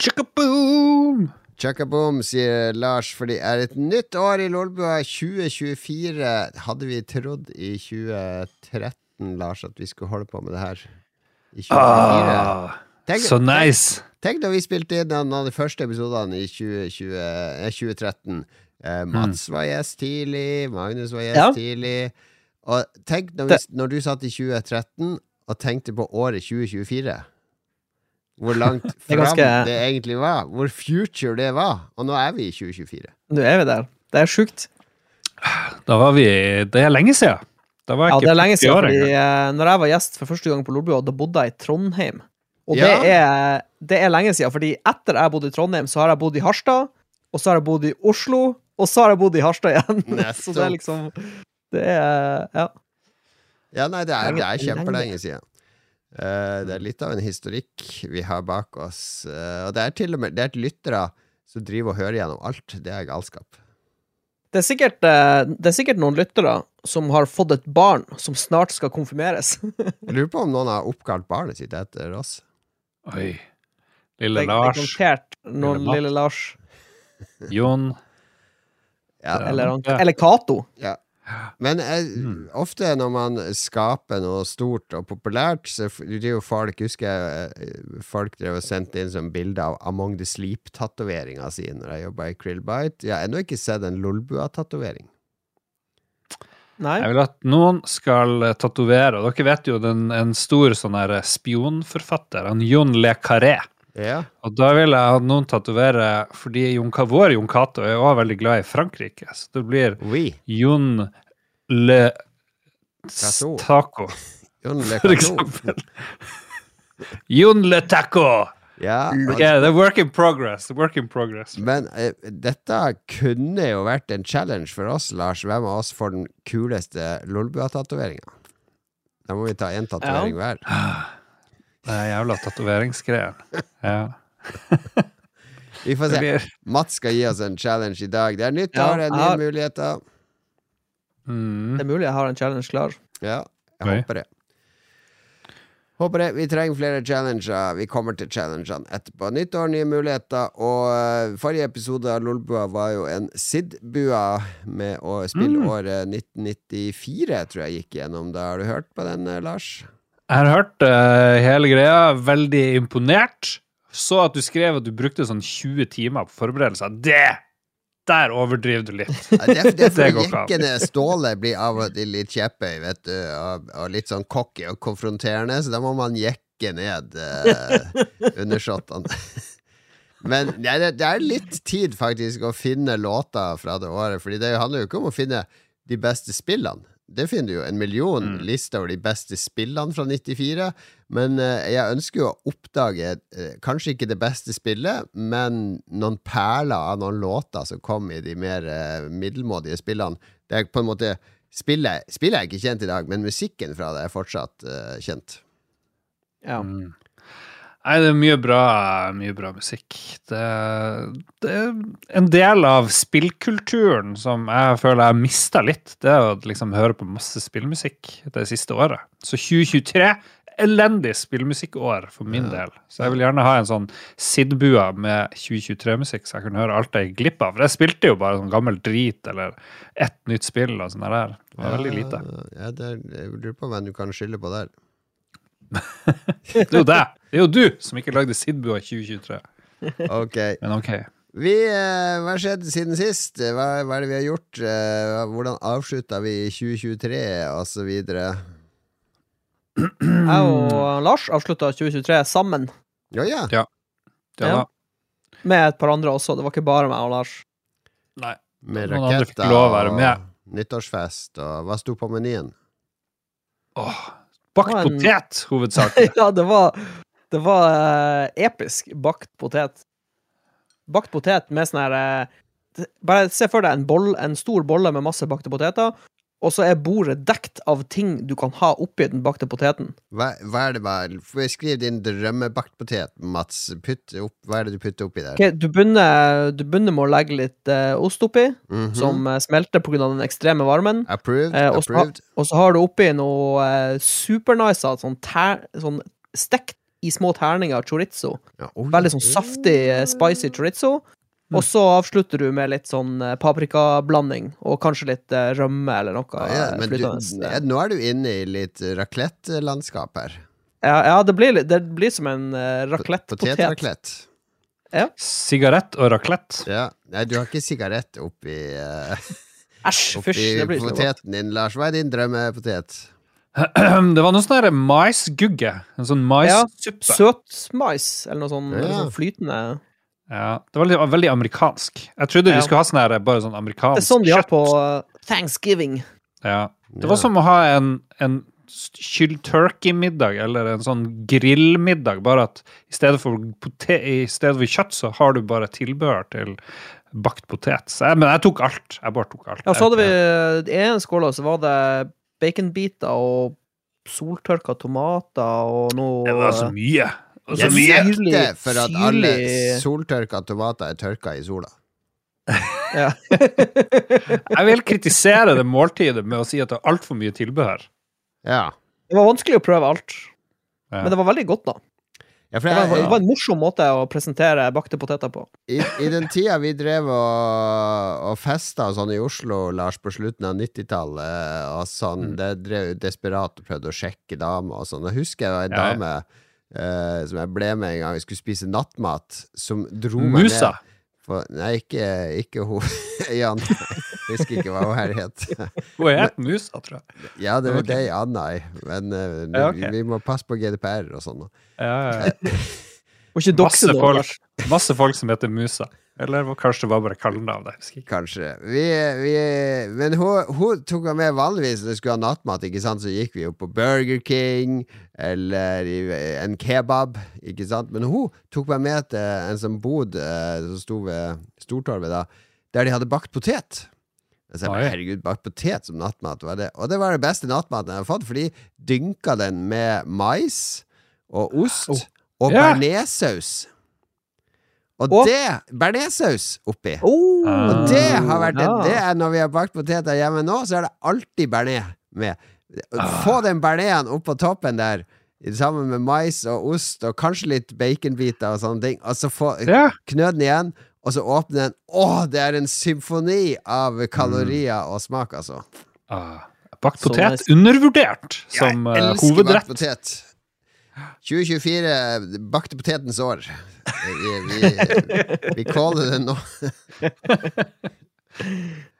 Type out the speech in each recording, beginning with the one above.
Chickaboom! Chakaboom, sier Lars, for det er et nytt år i Lolbua. 2024 hadde vi trodd i 2013, Lars, at vi skulle holde på med det her. I 2024. Ah, Tenk- så nice! Tenk da vi spilte inn en av de første episodene i 2020, eh, 2013. Eh, Mats var gjest tidlig, Magnus var gjest Ja. tidlig. Og tenk når, vi, når du satt i 2013 og tenkte på året 2024. Hvor langt fram ganske- det egentlig var. Hvor future det var. Og nå er vi i 2024. Nå er vi der. Det er sjukt. Da var vi Det er lenge siden. Da var Ja, ikke det er lenge siden, år fordi engang. eh, når jeg var gjest for første gang på Lolbua, da bodde jeg i Trondheim. Og Ja. det, er, det er lenge siden, fordi etter jeg bodde i Trondheim, så har jeg bodd i Harstad, og så har jeg bodd i Oslo, og så har jeg bodd i Harstad igjen. så det er liksom Det er Ja. Ja, nei, det er, det er Lenge- kjempelenge siden. Eh, det er litt av en historikk vi har bak oss. Eh, og det er til og med Det er lyttere som driver og hører gjennom alt. Det er galskap. Det er, sikkert, eh, det er sikkert noen lyttere som har fått et barn som snart skal konfirmeres. Jeg lurer på om noen har oppkalt barnet sitt etter oss. Oi. Lille Lars. Lars, er noen Lille lille Lars. Jon Ja. Eller, han- eller Cato. Ja. Men eh, ofte når man skaper noe stort og populært, så f- det er jo folk Husker jeg eh, folk drev og sendte inn som bilde av Among the Sleep-tatoveringa si når jeg jobba i Krillbite. Jeg har ennå ikke sett en Lolbua-tatovering. Nei. Jeg vil at noen skal eh, tatovere, dere vet jo den, en stor sånn spionforfatter, han Jon Le Carré. Ja. Og da vil jeg ha noen tatovere, fordi Jon, vår Jon Cato er også veldig glad i Frankrike, så det blir Oui. Jon Le Cato. Taco, Jon Le for eksempel. Jon Le Taco! Ja, altså, yeah, the work in progress. Work in progress. Men uh, dette kunne jo vært en challenge for oss, Lars. Hvem av oss får den kuleste Lolbua-tatoveringa? Da må vi ta én tatovering hver. Det er jævla tatoveringsgreier. Ja. Vi får se. Mats skal gi oss en challenge i dag. Det er nytt år, det er nye har- muligheter. mm. Det er mulig jeg har en challenge klar. Ja, jeg Oi. håper det. Håper det. Vi trenger flere challenger. Vi kommer til challengene etterpå. Nytt år, nye muligheter. Og eh, forrige episode av Lolbua var jo en SID-bua med å spille Mm. året 1994, tror jeg gikk gjennom. Da har du hørt på den, eh, Lars? Jeg har hørt uh, hele greia, veldig imponert. Så at du skrev at du brukte sånn 20 timer på forberedelser. Det! Der overdriver du litt. Ja, det, er- det er Det for går ikke an. Ståle blir av og til litt kjepphøy, vet du, og, og litt sånn cocky og konfronterende, så da må man jekke ned uh, undersåttene. Men ja, det, det er litt tid faktisk å finne låter fra det året, Fordi det handler jo ikke om å finne de beste spillene. Det finner du jo en million Mm. lister over de beste spillene fra 94. Men uh, jeg ønsker jo å oppdage uh, kanskje ikke det beste spillet, men noen perler av noen låter som kom i de mer uh, middelmådige spillene. Det er på en måte Spillet, spillet er ikke kjent i dag, men musikken fra det er fortsatt kjent. Ja. Mm. Nei, det er mye bra, mye bra musikk. Det, det er en del av spillkulturen som jeg føler jeg har mista litt. Det er å liksom høre på masse spillmusikk det siste året. Så 2023 elendig spillmusikkår for min del. Så jeg vil gjerne ha en sånn Sidbua med 2023-musikk, så jeg kan høre alt jeg glipp av. For jeg spilte jo bare sånn gammel drit eller ett nytt spill og sånn der. Det var veldig lite. Ja, det er, jeg lurer på hvem du kan skylde på der. Det er jo deg! Det er jo du som ikke lagde Sidbua 2023. Ok. Men ok. Vi, eh, hva har skjedd siden sist? Hva, hva er det vi har gjort? Eh, hvordan avslutta vi 2023, og så videre? Jeg og Lars avslutta 2023 sammen, Ja, ja. Ja. Ja. da. med et par andre også. Det var ikke bare meg og Lars. Nei. Med Noen andre fikk raketter lov å være og med. nyttårsfest og Hva sto på menyen? Åh, bakt en- potet, hovedsakelig. ja, det var, det var uh, episk bakt potet. Bakt potet med sånn her uh, Bare se for deg en, boll, en stor bolle med masse bakte poteter, og så er bordet dekt av ting du kan ha oppi den bakte poteten. Hva, hva er det bare Skriv din drømmebakt potet, Mats. Putt opp, hva er det du putter oppi der? Okay, du, begynner, du begynner med å legge litt uh, ost oppi, Mhm. som uh, smelter pga. den ekstreme varmen. Approved? Eh, og, så, approved? og så har du oppi noe uh, supernice sånn, sånn stekt i små terninger chorizo. Ja, oh, Veldig sånn saftig, eh, spicy chorizo. Og så avslutter du med litt sånn eh, paprikablanding, og kanskje litt eh, rømme eller noe. Ja, ja, eh, men du, nå er du inne i litt raclette-landskap her. ja, ja, det blir, det blir som en uh, raclette-potet. Potetraclette. Sigarett og raclette. Ja. Nei, du har ikke sigarett oppi, uh, Æsj, oppi fysj, godt. poteten din, Lars. Hva er din drømmepotet? Det var noe sånn maisgugge. En sånn maissuppe. Søtmais, eller noe sånn, Ja. eller sånn flytende Ja, det var veldig, veldig amerikansk. Jeg trodde Ja. vi skulle ha sånn her, bare sånn amerikansk kjøtt. Det er sånn de har kjøtt. på uh, Thanksgiving. Ja. Det var som å ha en, en kyld turkey-middag eller en sånn grillmiddag, bare at i stedet for, pote i stedet for kjøtt, så har du bare tilbehør til bakt potet. Så jeg, men jeg tok alt. Jeg bare tok alt. Ja, så hadde vi I en skål så var det baconbiter og soltørka tomater og noe Det var så mye. Det så Jeg mye. Syrlig- for at alle soltørka tomater er tørka i sola. Ja. Jeg vil kritisere det måltidet med å si at det er altfor mye tilbehør. Ja. Det var vanskelig å prøve alt, Ja. men det var veldig godt, da. Ja for Det var, det var en morsom måte å presentere bakte poteter på. i, I den tida vi drev og, og festa og sånn i Oslo, Lars, på slutten av 90-tallet, og sånn, Mm. det drev desperat og prøvde å sjekke damer og sånn. Jeg husker jeg var en Ja, ja. dame eh, som jeg ble med en gang vi skulle spise nattmat, som dro meg Musa. ned på, Nei, ikke, ikke hun Jan. Jeg husker ikke hva hun her het. Hun het Musa, tror jeg. Ja, det var det Anna i, men uh, Ja, okay. vi, vi må passe på GDPR og sånn. Ja, ja, ja. Og ikke Masse dokse noe. folk, masse folk som heter Musa. Eller kanskje det var bare kallenavn. Kanskje. Vi, vi, men hun, hun tok meg med vanligvis når vi skulle ha nattmat, ikke sant? så gikk vi jo på Burger King eller i, en kebab, ikke sant. Men hun tok meg med til en som bod eh, som sto ved Stortorvet, da, der de hadde bakt potet. Jeg sa, herregud, bakt potet som nattmat, var det? Og det var den beste nattmaten jeg har fått, for de dynka den med mais og ost og Ja. bearnéssaus. Og Og- det Bearnéssaus oppi. Oh, Og det har vært det, det er Når vi har bakt poteter hjemme nå, så er det alltid bearnés med. Få den bearnésen opp på toppen der, sammen med mais og ost og kanskje litt baconbiter og sånne ting, og så få Ja. knø den igjen, og så åpne den. Å, det er en symfoni av kalorier og smak, altså. Ah, bakt potet undervurdert som hovedrett Jeg eh, elsker bakt potet. 2024, bakte potetens år. Vi, vi, vi caller det nå.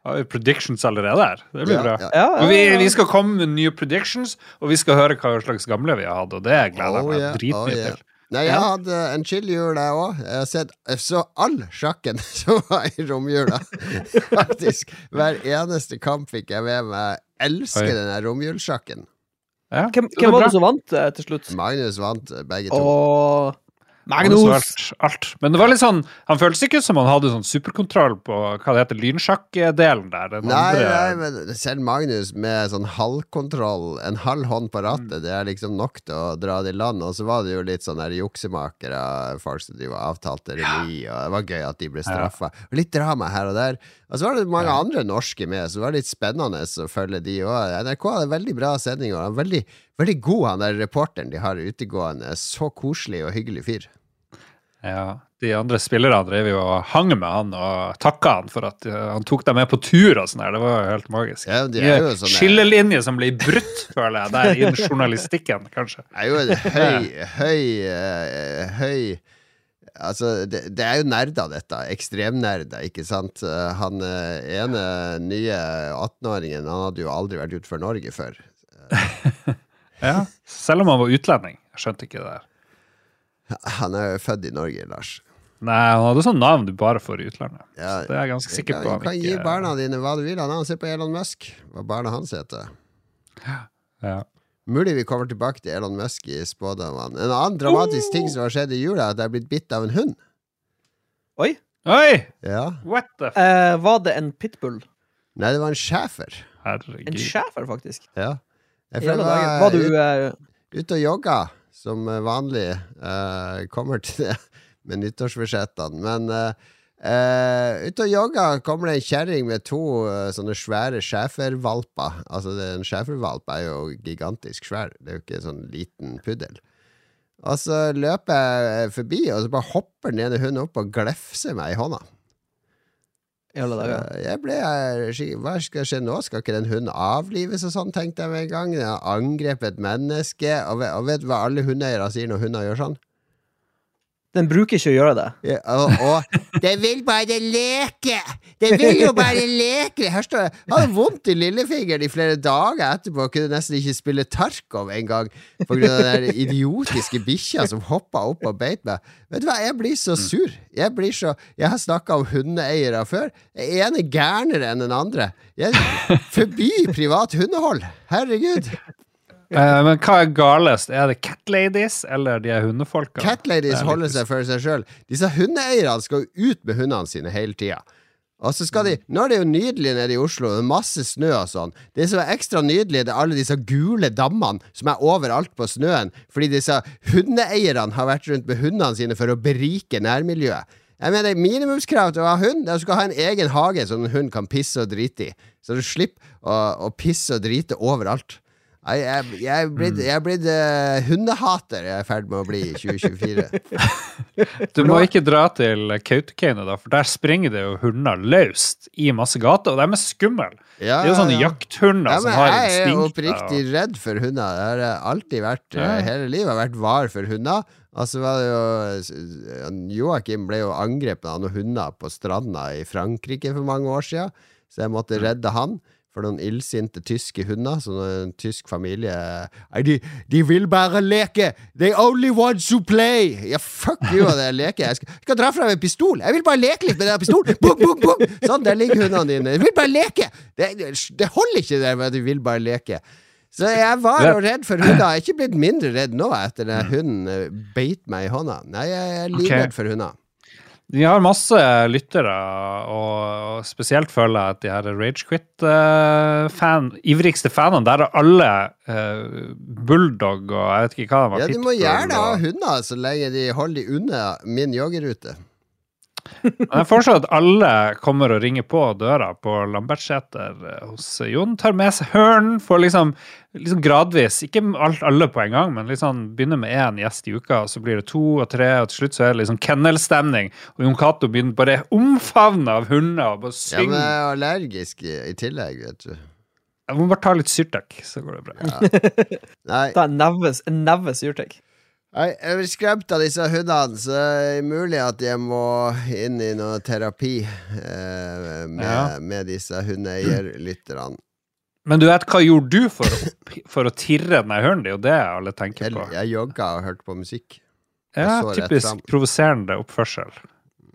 Har vi predictions allerede her? Det blir Ja, bra. ja. Ja, vi, vi skal komme med nye predictions, og vi skal høre hva slags gamle vi har hatt, og det gleder jeg Oh, meg yeah, dritmye oh, yeah. til. Nei, jeg hadde en chill-jul, jeg òg. Jeg har sett så all sjakken som var i romjula. Faktisk. Hver eneste kamp fikk jeg med meg. Jeg elsker Oi. den der romjulssjakken. Ja, Hvem, hvem var det som vant eh, til slutt? Magnus vant eh, begge to. Og Magnus! Alt, alt. Men det var litt sånn Han føltes ikke som han hadde sånn superkontroll på hva det heter, lynsjakk-delen der. Nei, andre, nei, men selv Magnus med sånn halvkontroll, en halv hånd på Mm. rattet, det er liksom nok til å dra det i land. Og så var det jo litt sånn der juksemakere, folk som driver var avtalte remis, og det var gøy at de ble straffa. Og litt drama her og der. Og så var det mange Ja. andre norske med, så det var litt spennende å følge de òg. NRK hadde veldig bra sendinger. Er veldig, veldig god, han der reporteren de har utegående. Så koselig og hyggelig fyr. Ja, De andre spillerne drev jo og hang med han og takka han for at uh, han tok dem med på tur og sånn her. Det var jo helt magisk. Ja, det er jo sånn Skillelinje som blir brutt, føler jeg, der innen journalistikken, kanskje. Det er jo en høy, høy, eh, høy Altså, det, det er jo nerder, dette. Ekstremnerder, ikke sant? Eh, Han eh, ene nye 18-åringen, han hadde jo aldri vært utenfor Norge før. Ja, Selv om han var utlending. Jeg skjønte ikke det der. Han er jo født i Norge, Lars. Nei, han hadde sånn navn du bare får i utlandet. Ja, Det er jeg ganske sikker på. du kan kan gi barna dine hva du vil. Han har Se på Elon Musk, hva barna hans heter. Ja. Mulig vi kommer tilbake til Elon Musk i spådommene. En annen dramatisk ting som har skjedd i jula, er at jeg er blitt bitt av en hund. Oi! Oi! Ja. What the f... Eh, var det en pitbull? Nei, det var en schæfer. En schæfer, faktisk. Ja. Jeg var Var du uh, ute ute og jogga, som vanlig. eh, kommer til det med nyttårsforsettene. Men uh, ute og jogga kommer det en kjerring med to uh, sånne svære schæfervalper. Altså, en schæfervalp er jo gigantisk svær. Det er jo ikke en sånn liten puddel. Og så løper jeg forbi, og så bare hopper den ene hunden opp og glefser meg i hånda. I alle dager. Eh, Jeg ble Hva skal skje nå? Skal ikke den hunden avlives og sånn, tenkte jeg med en gang. Den har angrepet et menneske. Og vet du hva alle hundeeiere sier når hunder gjør sånn? Den bruker ikke å gjøre det. Ja, og, og Det vil bare leke! Det vil jo bare leke! Her står det Jeg hadde vondt i lillefingeren i flere dager etterpå og kunne nesten ikke spille Tarkov engang av den idiotiske bikkja som hoppa opp og beit meg. Vet du hva, jeg blir så sur. Jeg blir så Jeg har snakka om hundeeiere før. Den ene er gærnere enn den andre. Jeg Forby privat hundehold! Herregud. Eh, men hva er galest? Er det cat ladies eller de er hundefolka? Cat ladies er holder seg for seg sjøl. Disse hundeeierne skal jo ut med hundene sine hele tida. Og så skal de Nå er det jo nydelig nede i Oslo, det er masse snø og sånn. Det som er ekstra nydelig, det er alle disse gule dammene som er overalt på snøen, fordi disse hundeeierne har vært rundt med hundene sine for å berike nærmiljøet. Jeg mener, Minimumskrav til å ha hund er at du skal ha en egen hage som en hund kan pisse og drite i. Så du slipper å, å pisse og drite overalt. Jeg, jeg, jeg er blitt, jeg er blitt eh, hundehater, jeg er i ferd med å bli i 2024. Du må ikke dra til Kautokeino, da, for der springer det jo hunder løst i masse gater, og de er skumle. Ja, Det er jo sånne ja. jakthunder Ja, som har har jeg er oppriktig oppriktig redd for hunder. Det har alltid vært eh, Ja. Hele livet har vært var for hunder. Og så var det jo eh, Joakim ble jo angrepet av noen hunder på stranda i Frankrike for mange år siden, så jeg måtte redde han. For noen illsinte tyske hunder. Så en tysk familie de, de vil bare leke! They only want to play! Ja, fuck you, det er leke. Jeg skal, skal dra frem en pistol! Jeg vil bare leke litt med den pistolen! Bung, bung, bung! Sånn, der ligger hundene dine. Jeg vil bare leke! Det, det holder ikke der med at de vil bare leke. Så jeg var jo redd for hunder. Jeg er ikke blitt mindre redd nå etter at hunden beit meg i hånda. Nei, jeg er livredd Ok. for hunder. Vi har masse lyttere, og, spesielt føler jeg at de her Ragequit-fan, ivrigste fanene, der er alle uh, bulldog og jeg vet ikke hva de var. Ja, du må gjerne ha hunder så lenge de holder de unna min joggerute. Jeg foreslår at alle kommer og ringer på døra på Lambertseter eh, hos Jon. Tar med seg Hørn, får liksom, liksom gradvis, ikke alt, alle på en gang, men liksom begynner med én gjest i uka, og så blir det to og tre, og til slutt så er det liksom kennelstemning. Og Jon Cato begynner bare omfavne av hunder og bare Ja, men jeg er allergisk i, i tillegg, vet du. Jeg må bare ta litt Syrtec, så går det bra. Nei, Ta en neve, en neve syrtek. Jeg blir skremt av disse hundene, så det er mulig at jeg må inn i noe terapi eh, med, Ja. med disse hundeeierlytterne. Men du vet, hva gjorde du for å, for å tirre den hunden? Det er jo det alle tenker Jeg, på. jeg jogga og hørte på musikk. Ja, typisk provoserende oppførsel.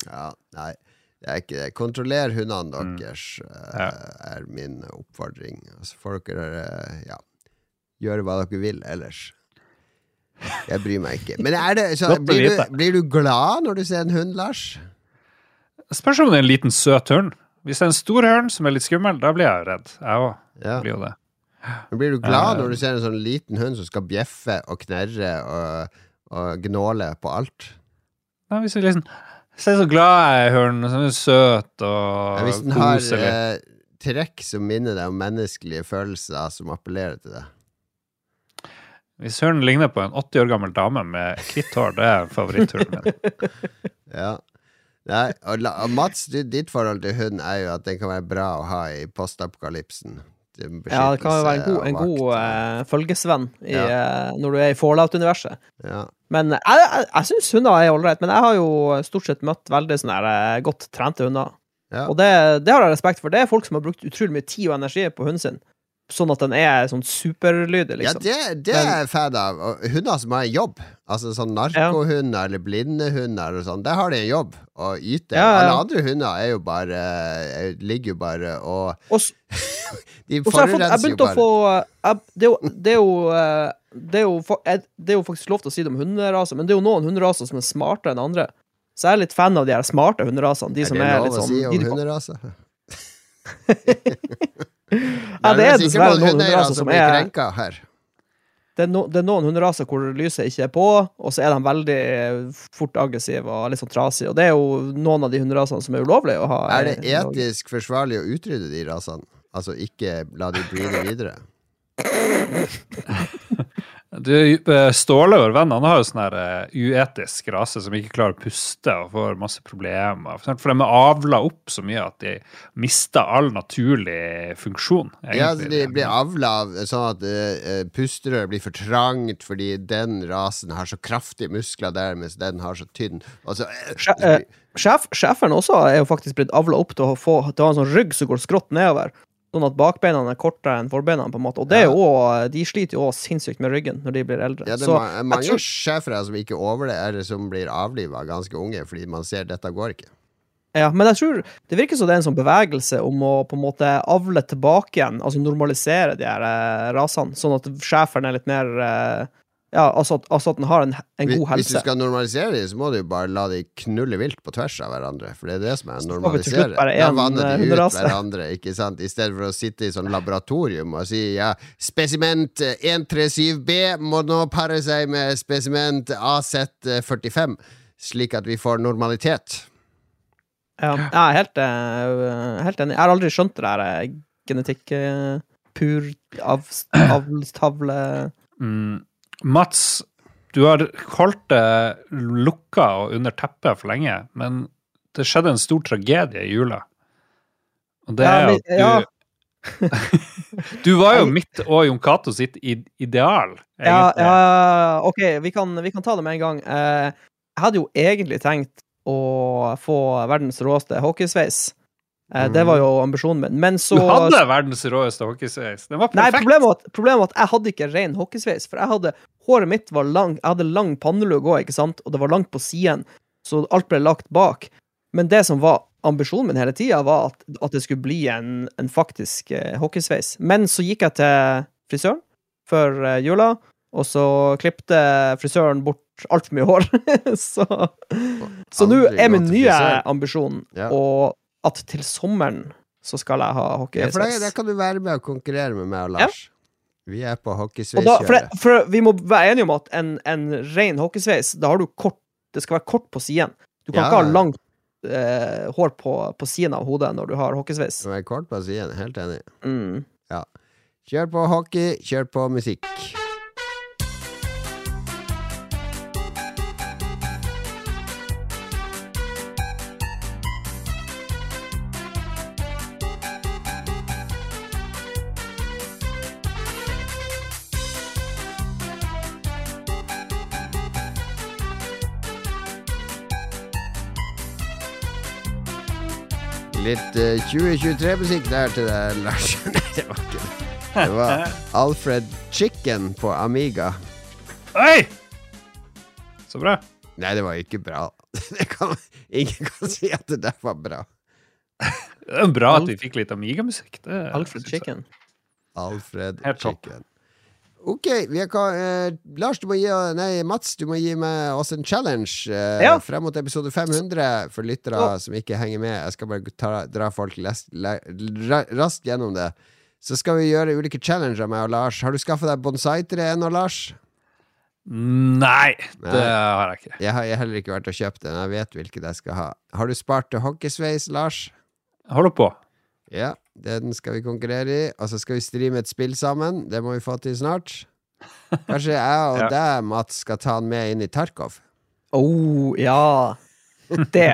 Ja, nei, det er ikke det. Kontroller hundene Mm. deres, mm. Ja. er min oppfordring. Så får dere ja, gjøre hva dere vil ellers. Jeg bryr meg ikke. Men det, så, blir, du, blir du glad når du ser en hund, Lars? Spørs om det er en liten søt hund. Hvis det er en stor hund som er litt skummel, da blir jeg jo redd. Jeg òg Ja. blir jo det. Men Blir du glad Eh. når du ser en sånn liten hund som skal bjeffe og knerre og, og gnåle på alt? Ja, hvis jeg liksom Se så glad jeg er i hunden, Sånn søt og Ja, hvis den har eh, trekk som minner deg om menneskelige følelser som appellerer til deg. Hvis hunden ligner på en 80 år gammel dame med hvitt hår, det er favoritthunden min. Ja. Nei, og, la, og Mats, du, ditt forhold til hund er jo at den kan være bra å ha i postapokalypsen. Ja, det kan jo være en god, en god eh, følgesvenn i, Ja. uh, når du er i fallout-universet. Ja. Men jeg, jeg, jeg syns hunder er ålreit, men jeg har jo stort sett møtt veldig sånne her, eh, godt trente hunder. Ja. Og det, det har jeg respekt for. Det er folk som har brukt utrolig mye tid og energi på hunden sin, sånn at den er sånn superlydig, Ja, det, det, Men, er jeg fan av. Hunder som har en jobb. Altså sånn narkohunder eller blinde hunder og sånn. Der har de en jobb å yte. Ja, ja. Alle andre hunder er jo bare er, ligger jo bare og Og De forurenser jo bare. få jeg, det, er jo, det, er jo, eh, det, er jo, det er jo faktisk lov til å si det om hunderaser, men det er jo noen hunderaser som er smartere enn andre. Så jeg er litt fan av de her smarte hunderasene. De Er som det er lov å sånn si om hunderaser? Ja, det er dessverre noen hunderaser som er krenka her. det er, no, det er noen hunderaser hvor lyset ikke er på, og så er de veldig fort aggressive og litt sånn trasige. Og det er jo noen av de hunderasene som er ulovlige å ha. Er det etisk forsvarlig å utrydde de rasene? Altså ikke la de breede videre? Du, eh, Ståle, vår venn, han har jo sånn her eh, uetisk rase som ikke klarer å puste og får masse problemer. For for de er avla opp så mye at de mister all naturlig funksjon. Ja, altså, de blir avla av sånn at uh, pusterøret blir for trangt fordi den rasen har så kraftige muskler der, mens den har så tynn. Og så, eh, eh, Sjef, sjefen også er jo faktisk blitt avla opp til å få til å ha en sånn rygg som går skrått nedover. Sånn at bakbeina er kortere enn forbeina. på en måte Og det er jo også, de sliter jo også sinnssykt med ryggen når de blir eldre. ja, det er Så ma mange tror, schæfere som ikke overlever, eller som blir avliva ganske unge fordi man ser dette går ikke. ja, men jeg tror det virker som det er en sånn bevegelse om å på en måte avle tilbake igjen, altså normalisere de her eh, rasene, sånn at schæferen er litt mer eh, Ja, altså at, altså at den har en, en god helse. Hvis du skal normalisere dem, så må du jo bare la dem knulle vilt på tvers av hverandre. For det er det som er å normalisere. Da vanner eh, de ut hverandre, ikke sant? I stedet for å sitte i sånn laboratorium og si ja, spesiment 137B må nå pare seg med spesiment AZ45, slik at vi får normalitet. Ja, jeg er helt, eh, helt enig. Jeg har aldri skjønt det der eh, genetikk eh, pur av- avlstavle Mm. Mats, du har holdt det lukka og under teppet for lenge, men det skjedde en stor tragedie i jula. Og det er at du ja. Du var jo mitt og Jon Cato sitt ideal, Ja, ja, OK, vi kan, vi kan ta det med en gang. Eh, jeg hadde jo egentlig tenkt å få verdens råeste hockeysveis. Eh, Det var jo ambisjonen min. Men så Du hadde verdens råeste hockeysveis. Den var Nei, problemet var, at, problemet var at jeg hadde ikke ren hockeysveis. For jeg hadde, håret mitt var lang, jeg hadde lang pannelugg òg, ikke sant, og det var langt på siden, så alt ble lagt bak. Men det som var ambisjonen min hele tida, var at, at det skulle bli en, en faktisk eh, hockeysveis. Men så gikk jeg til frisøren før eh, jula, og så klipte frisøren bort altfor mye hår. så så nå er min nye ambisjon Ja. å- at til sommeren så skal jeg ha Ja, for da, da kan du være med og konkurrere med meg og Lars. Vi er på hockeysveiskjøret. vi må være enige om at en, en ren hockeysveis, da har du kort Det skal være kort på siden. Du kan Ja. ikke ha langt eh, hår på, på siden av hodet når du har hockeysveis. Er kort på siden. Helt enig. Mm. Kjør på hockey, kjør på musikk. Litt eh, 2023-musikk der til deg, Lars. Nei, det var ikke det. Det var Alfred Chicken på Amiga. Oi! Så bra. Nei, det var ikke bra. Det kan, ingen kan si at det der var bra. Det er bra at vi fikk litt Amiga-musikk. Alfred. Chicken. Alfred Chicken. Ok, vi er, ka- eh, Lars, du må gi Nei, Mats, du må gi meg oss en challenge eh, Ja. frem mot episode 500 for lyttere Ja. som ikke henger med. Jeg skal bare ta, dra folk les, le, raskt gjennom det. Så skal vi gjøre ulike challenger, meg og Lars. Har du skaffa deg bonsai-tre ennå, Lars? Nei, Nei. det har jeg ikke. Jeg har jeg heller ikke vært og kjøpt den. Jeg vet hvilket jeg skal ha. Har du spart til hockeysveis, Lars? Jeg holder på. Ja, den skal vi konkurrere i. Og så skal vi streame et spill sammen. Det må vi få til snart. Kanskje jeg og Ja. deg, Mats, skal ta den med inn i Tarkov? Oh, ja. Det,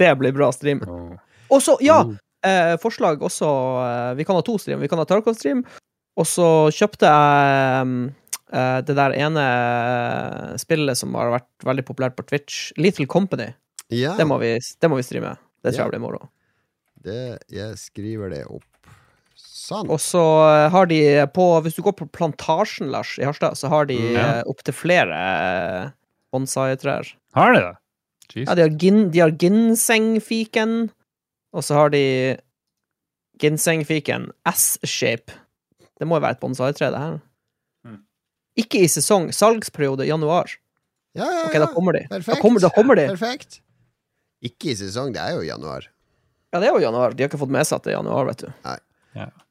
det blir bra stream. Og så, ja! Eh, forslag også eh, Vi kan ha to stream. Vi kan ha Tarkov-stream. Og så kjøpte jeg mm, eh, det der ene spillet som har vært veldig populært på Twitch, Little Company. Ja, Det må vi, det må vi streame. Det tror Ja. jeg blir moro. Det, jeg skriver det opp. Sånn. Og så eh, har de på Hvis du går på Plantasjen, Lars, i Harstad, så har de Mm. Ja. eh, opptil flere eh, bonsai-trær. Har de det? Jeez. Ja, de har, gin, de har ginsengfiken, og så har de ginsengfiken S-shape. Det må jo være et bonsai-tre, det her. Mm. Ikke i sesong. Salgsperiode januar. Ja, ja, Ok, da kommer de. Perfekt. Da kommer, da kommer de. Perfekt. Ikke i sesong, det er jo januar. Ja, det er jo januar. De har ikke fått med seg at det er januar, vet du. Nei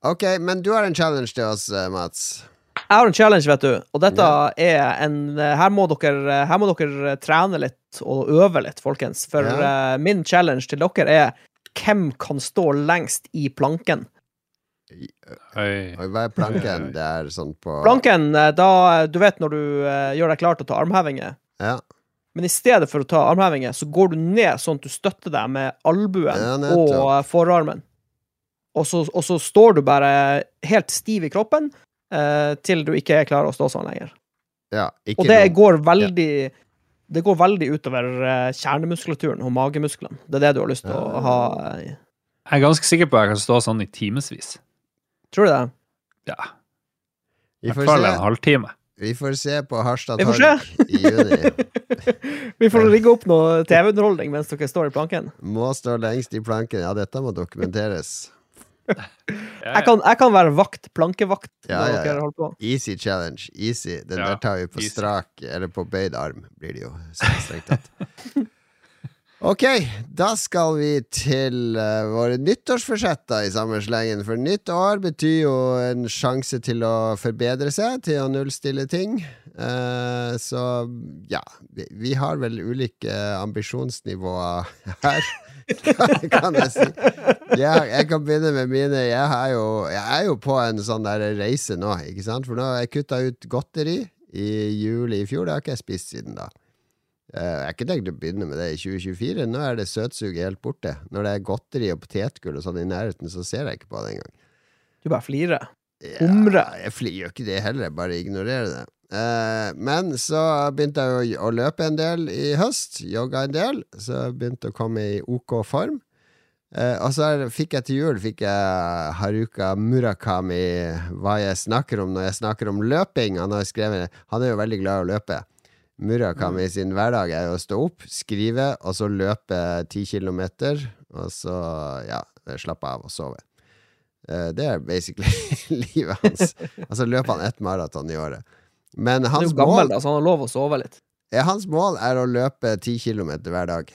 Ok, men du har en challenge til oss, eh, Mats. Jeg har en challenge, vet du, og dette er en Her må dere, her må dere trene litt og øve litt, folkens. For Ja. uh, min challenge til dere er hvem kan stå lengst i planken? Oi. Hva er planken? Det er sånn på Planken, eh, da Du vet når du uh, gjør deg klar til å ta armhevinger, Ja. Men i stedet for å ta armhevinger, så går du ned sånn at du støtter deg med albuen Ja, og eh, forarmen. Og så, og så står du bare helt stiv i kroppen eh, til du ikke er klar å stå sånn lenger. ja ikke Og det noe- går veldig Det går veldig utover eh, kjernemuskulaturen og magemusklene. Det er det du har lyst til å Ja. ha. eh, Jeg er ganske sikker på at jeg kan stå sånn i timevis. Tror du det? Ja, i hvert fall en halvtime. Vi får se på Harstad Vi Torg i juni. Vi får rigge opp noe TV-underholdning mens dere står i planken. Må stå lengst i planken. Ja, dette må dokumenteres. Jeg kan, jeg kan være vakt, plankevakt, Ja, ja, ja. Easy challenge. Easy. Den Ja, der tar vi på easy. strak, eller på bøyd arm, blir det jo strengt tatt. Ok, da skal vi til uh, våre nyttårsforsetter i samme slengen. For nytt år betyr jo en sjanse til å forbedre seg, til å nullstille ting. Uh, så ja, vi, vi har vel ulike ambisjonsnivåer her. kan jeg si. Jeg, jeg kan begynne med mine. Jeg, jo, jeg er jo på en sånn der reise nå, ikke sant? For nå har jeg kutta ut godteri i juli i fjor. Det har ikke jeg spist siden da. Eh, Jeg har ikke tenkt å begynne med det i 2024. Nå er det søtsuget helt borte. Når det er godteri og potetgull og sånn i nærheten, så ser jeg ikke på det engang. Du bare flirer. Ja, Jeg gjør ikke det heller, jeg bare ignorerer det. Eh, men så begynte jeg å, løpe en del i høst, jogga en del, så jeg begynte å komme i OK form. Eh, og så fikk jeg til jul fikk jeg Haruka Murakami hva jeg snakker om når jeg snakker om løping. Han har skrevet Han er jo veldig glad i å løpe. Murakami sin hverdag er å stå opp, skrive, og så løpe ti kilometer, og så ja, slappe av og sove. Eh, det er basically livet hans. Altså løper han ett maraton i året. Men Han er hans jo gammel, mål, da, så han har lov å sove litt. hans mål er å løpe ti kilometer hver dag.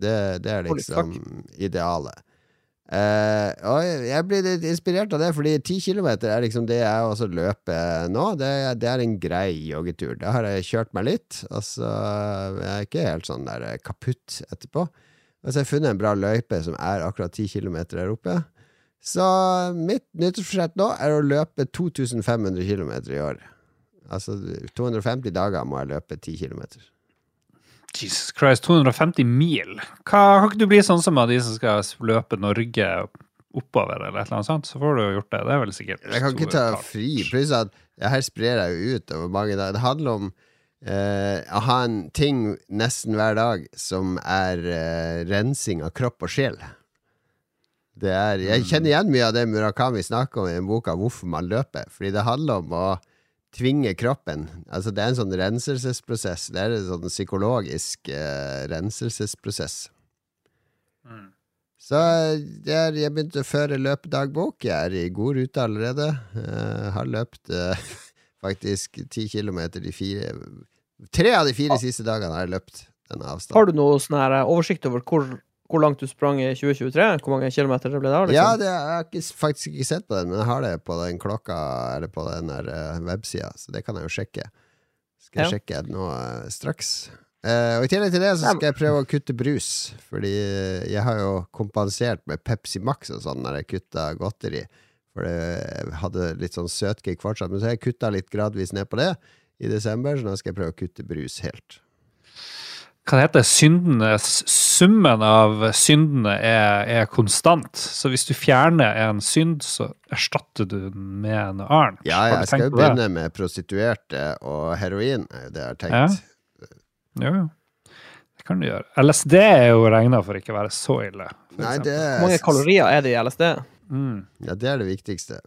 Det, det er liksom idealet. Eh, og jeg- blir litt inspirert av det, fordi ti kilometer er liksom det jeg også løper nå. Det, er- det er en grei joggetur. Da har jeg kjørt meg litt, og så er jeg ikke helt sånn der kaputt etterpå. Og så har funnet en bra løype som er akkurat ti kilometer der oppe. Så mitt nyttårsforsett nå er å løpe 2500 km i år. Altså 250 dager må jeg løpe 10 km. Jesus Christ, 250 mil. Hva, kan ikke du bli sånn som av de som skal løpe Norge oppover, eller et eller annet sånt? Så får du jo gjort det. Det er vel sikkert Jeg kan ikke ta tall. fri. Pluss at her sprer jeg jo ut over mange dager. Det handler om eh, å ha en ting nesten hver dag som er eh, rensing av kropp og sjel. Det er, jeg kjenner igjen mye av det Murakami snakker om i den boka, hvorfor man løper. Fordi det handler om å tvinge kroppen. Altså Det er en sånn renselsesprosess. Det er en sånn psykologisk eh, renselsesprosess. Mm. Så det er, jeg begynte å føre løpedagbok. Jeg er i god rute allerede. Jeg har løpt eh, faktisk ti kilometer de fire Tre av de fire siste dagene har jeg løpt denne avstanden. Har du noe sånn her eh, oversikt over hvor, hvor langt du sprang i 2023? Hvor mange kilometer det ble da? Liksom? Ja, det, jeg har ikke, faktisk ikke sett på den, men jeg har det på den klokka Eller på den der uh, websida, så det kan jeg jo sjekke. Skal jeg Ja. sjekke nå eh, straks. Uh, og I tillegg til det så skal jeg prøve å kutte brus, fordi jeg har jo kompensert med Pepsi Max og sånn når jeg kutta godteri. For jeg hadde litt sånn søtkick fortsatt, men så har jeg kutta litt gradvis ned på det i desember, så nå skal jeg prøve å kutte brus helt. Hva det heter syndene, Summen av syndene er, er konstant. Så hvis du fjerner en synd, så erstatter du den med noe annet. Ja, ja jeg skal jo det? begynne med prostituerte og heroin, er jo det jeg har tenkt. Jo, jo. Det kan du gjøre. LSD er jo regna for ikke å være så ille. Nei, det Hvor mange kalorier er det i LSD? mm. Ja, det er det viktigste.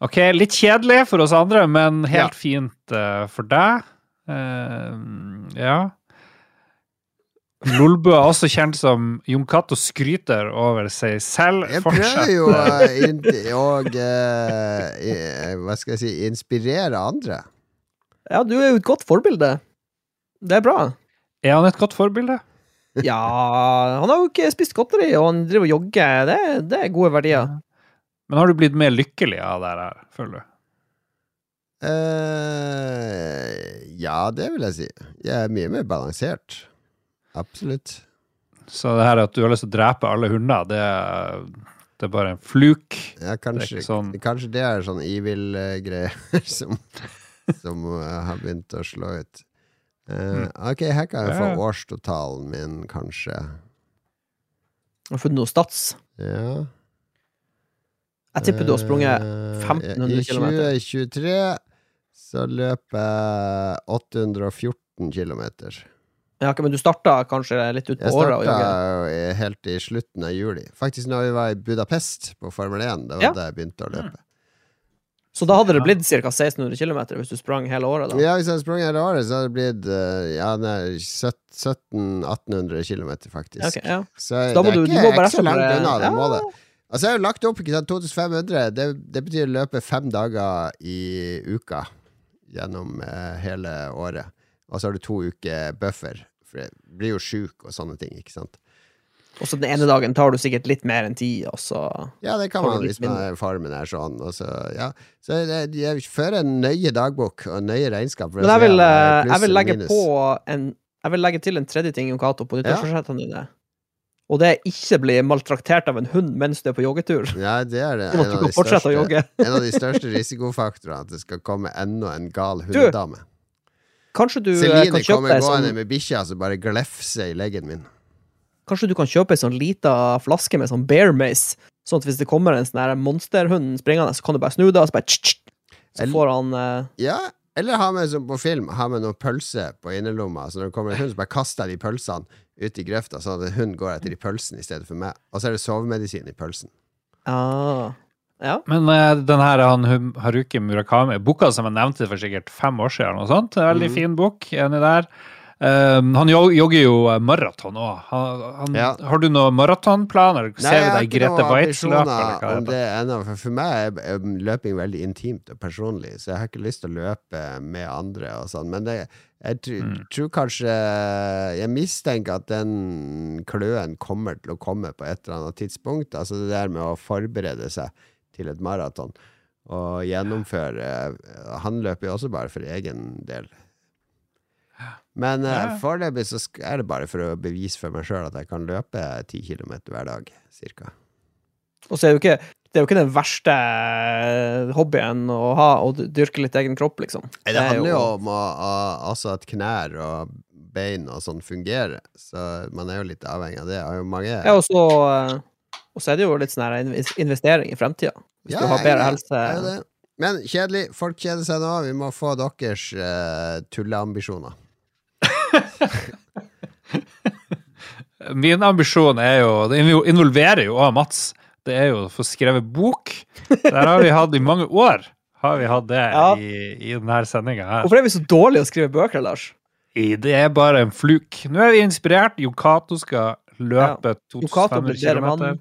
Ok, litt kjedelig for oss andre, men helt Ja. fint uh, for deg. Eh, ja. Lolbø er også kjent som Jon Cato skryter over seg selv. Jeg prøver jo å og eh, Hva skal jeg si inspirere andre. Ja, du er jo et godt forbilde. Det er bra. Er han et godt forbilde? Ja, han har jo ikke spist godteri, og han driver og jogger. Det, det er gode verdier. Men har du blitt mer lykkelig av det her, føler du? Eh, ja, det vil jeg si. Jeg er mye mer balansert. Absolutt. Så det her at du har lyst til å drepe alle hunder, det, Det er bare en fluk. Ja, kanskje, ikke sånn- kanskje det er sånn evil-greier som, som uh, har begynt å slå ut. Uh, ok, her kan jeg få. Årstotalen min, kanskje. Har du funnet noe stats? Ja. Jeg tipper du har sprunget Eh, 1500 kilometer. I 2023 så løper jeg 814 km. Ja, men du starta kanskje litt ut på Jeg året? og starta helt i slutten av juli. Faktisk når vi var i Budapest på Formel 1. Det var Ja. da jeg begynte å løpe. Så da hadde det blitt ca. 1600 km hvis du sprang hele året? da Ja, Hvis jeg sprang hele året, så hadde det blitt eh, ja, 1700-1800 km, faktisk. Okay, ja. Så Da må det er du- ikke, du må så langt unna det Ja. målet. Altså, jeg har jo lagt opp ikke sant, 2500. Det, det betyr å løpe fem dager i uka gjennom eh, hele året. Og så har du to uker buffer, for jeg blir jo sjuk og sånne ting, ikke sant. Og så den ene dagen tar du sikkert litt mer enn ti, og så Ja, det kan man hvis man, farmen er sånn. Og så, ja. så jeg, jeg fører en nøye dagbok og nøye regnskap. Men jeg vil, er eh, jeg vil legge på en Jeg vil legge til en tredje ting, Jon Cato, på nyttårsforsettene dine. Og det er ikke bli maltraktert av en hund mens du er på joggetur. Ja, det er det. Sånn En av, de største, en av de største risikofaktorene. At det skal komme enda en gal hundedame. Kanskje du eh, Celine kan kjøpe kommer gående sånn, med bikkja som bare glefser i leggen min. Kanskje du kan kjøpe ei sånn lita flaske med sånn bear mace, sånn at hvis det kommer en sånn monsterhund springende, så kan du bare snu deg, og så bare tsk, tsk, Så får han eh, Ja, eller ha med som på film, ha med noen pølser på innerlomma. Så når det kommer en hund, så bare kaster de pølsene ut i grøfta, sånn at en hund går etter de pølsene i stedet for meg. Og så er det sovemedisin i pølsen. ah, Ja. Men eh, den her han, Haruki Murakami, boka som jeg nevnte for sikkert fem år siden, eller noe sånt, veldig mm. fin bok, enig der. Um, han jogger jo eh, maraton òg. Ja. Har du noen maratonplaner? Ser du deg Grete Waitz-løp? For, for meg er løping veldig intimt og personlig, så jeg har ikke lyst til å løpe med andre og sånn. Men det, jeg tr Mm. tror kanskje Jeg mistenker at den kløen kommer til å komme på et eller annet tidspunkt. Altså det der med å forberede seg til et maraton og gjennomføre Han løper jo også bare for egen del. Men uh, foreløpig så er det bare for å bevise for meg sjøl at jeg kan løpe ti kilometer hver dag, cirka. Og så er det jo ikke det er jo ikke den verste eh, hobbyen å ha, å dyrke litt egen kropp, liksom. Det, det handler jo om å, å, altså at knær og bein og sånn fungerer, så man er jo litt avhengig av det. Jeg har jo mange Ja, og så eh, Og så er det jo litt sånn investering i fremtida. Hvis Ja, du har bedre helse. Ja, det. Men kjedelig. Folk kjeder seg nå. Vi må få deres uh, tulleambisjoner. Min ambisjon er jo Det involverer jo òg Mats. Det er jo å få skrevet bok. Der har vi hatt i mange år. Har vi hatt det Ja. i, i denne sendinga her. Hvorfor er vi så dårlige å skrive bøker, Lars? Det er bare en fluk. Nå er vi inspirert. Jon Cato skal løpe ja. 2500 blir bedre km.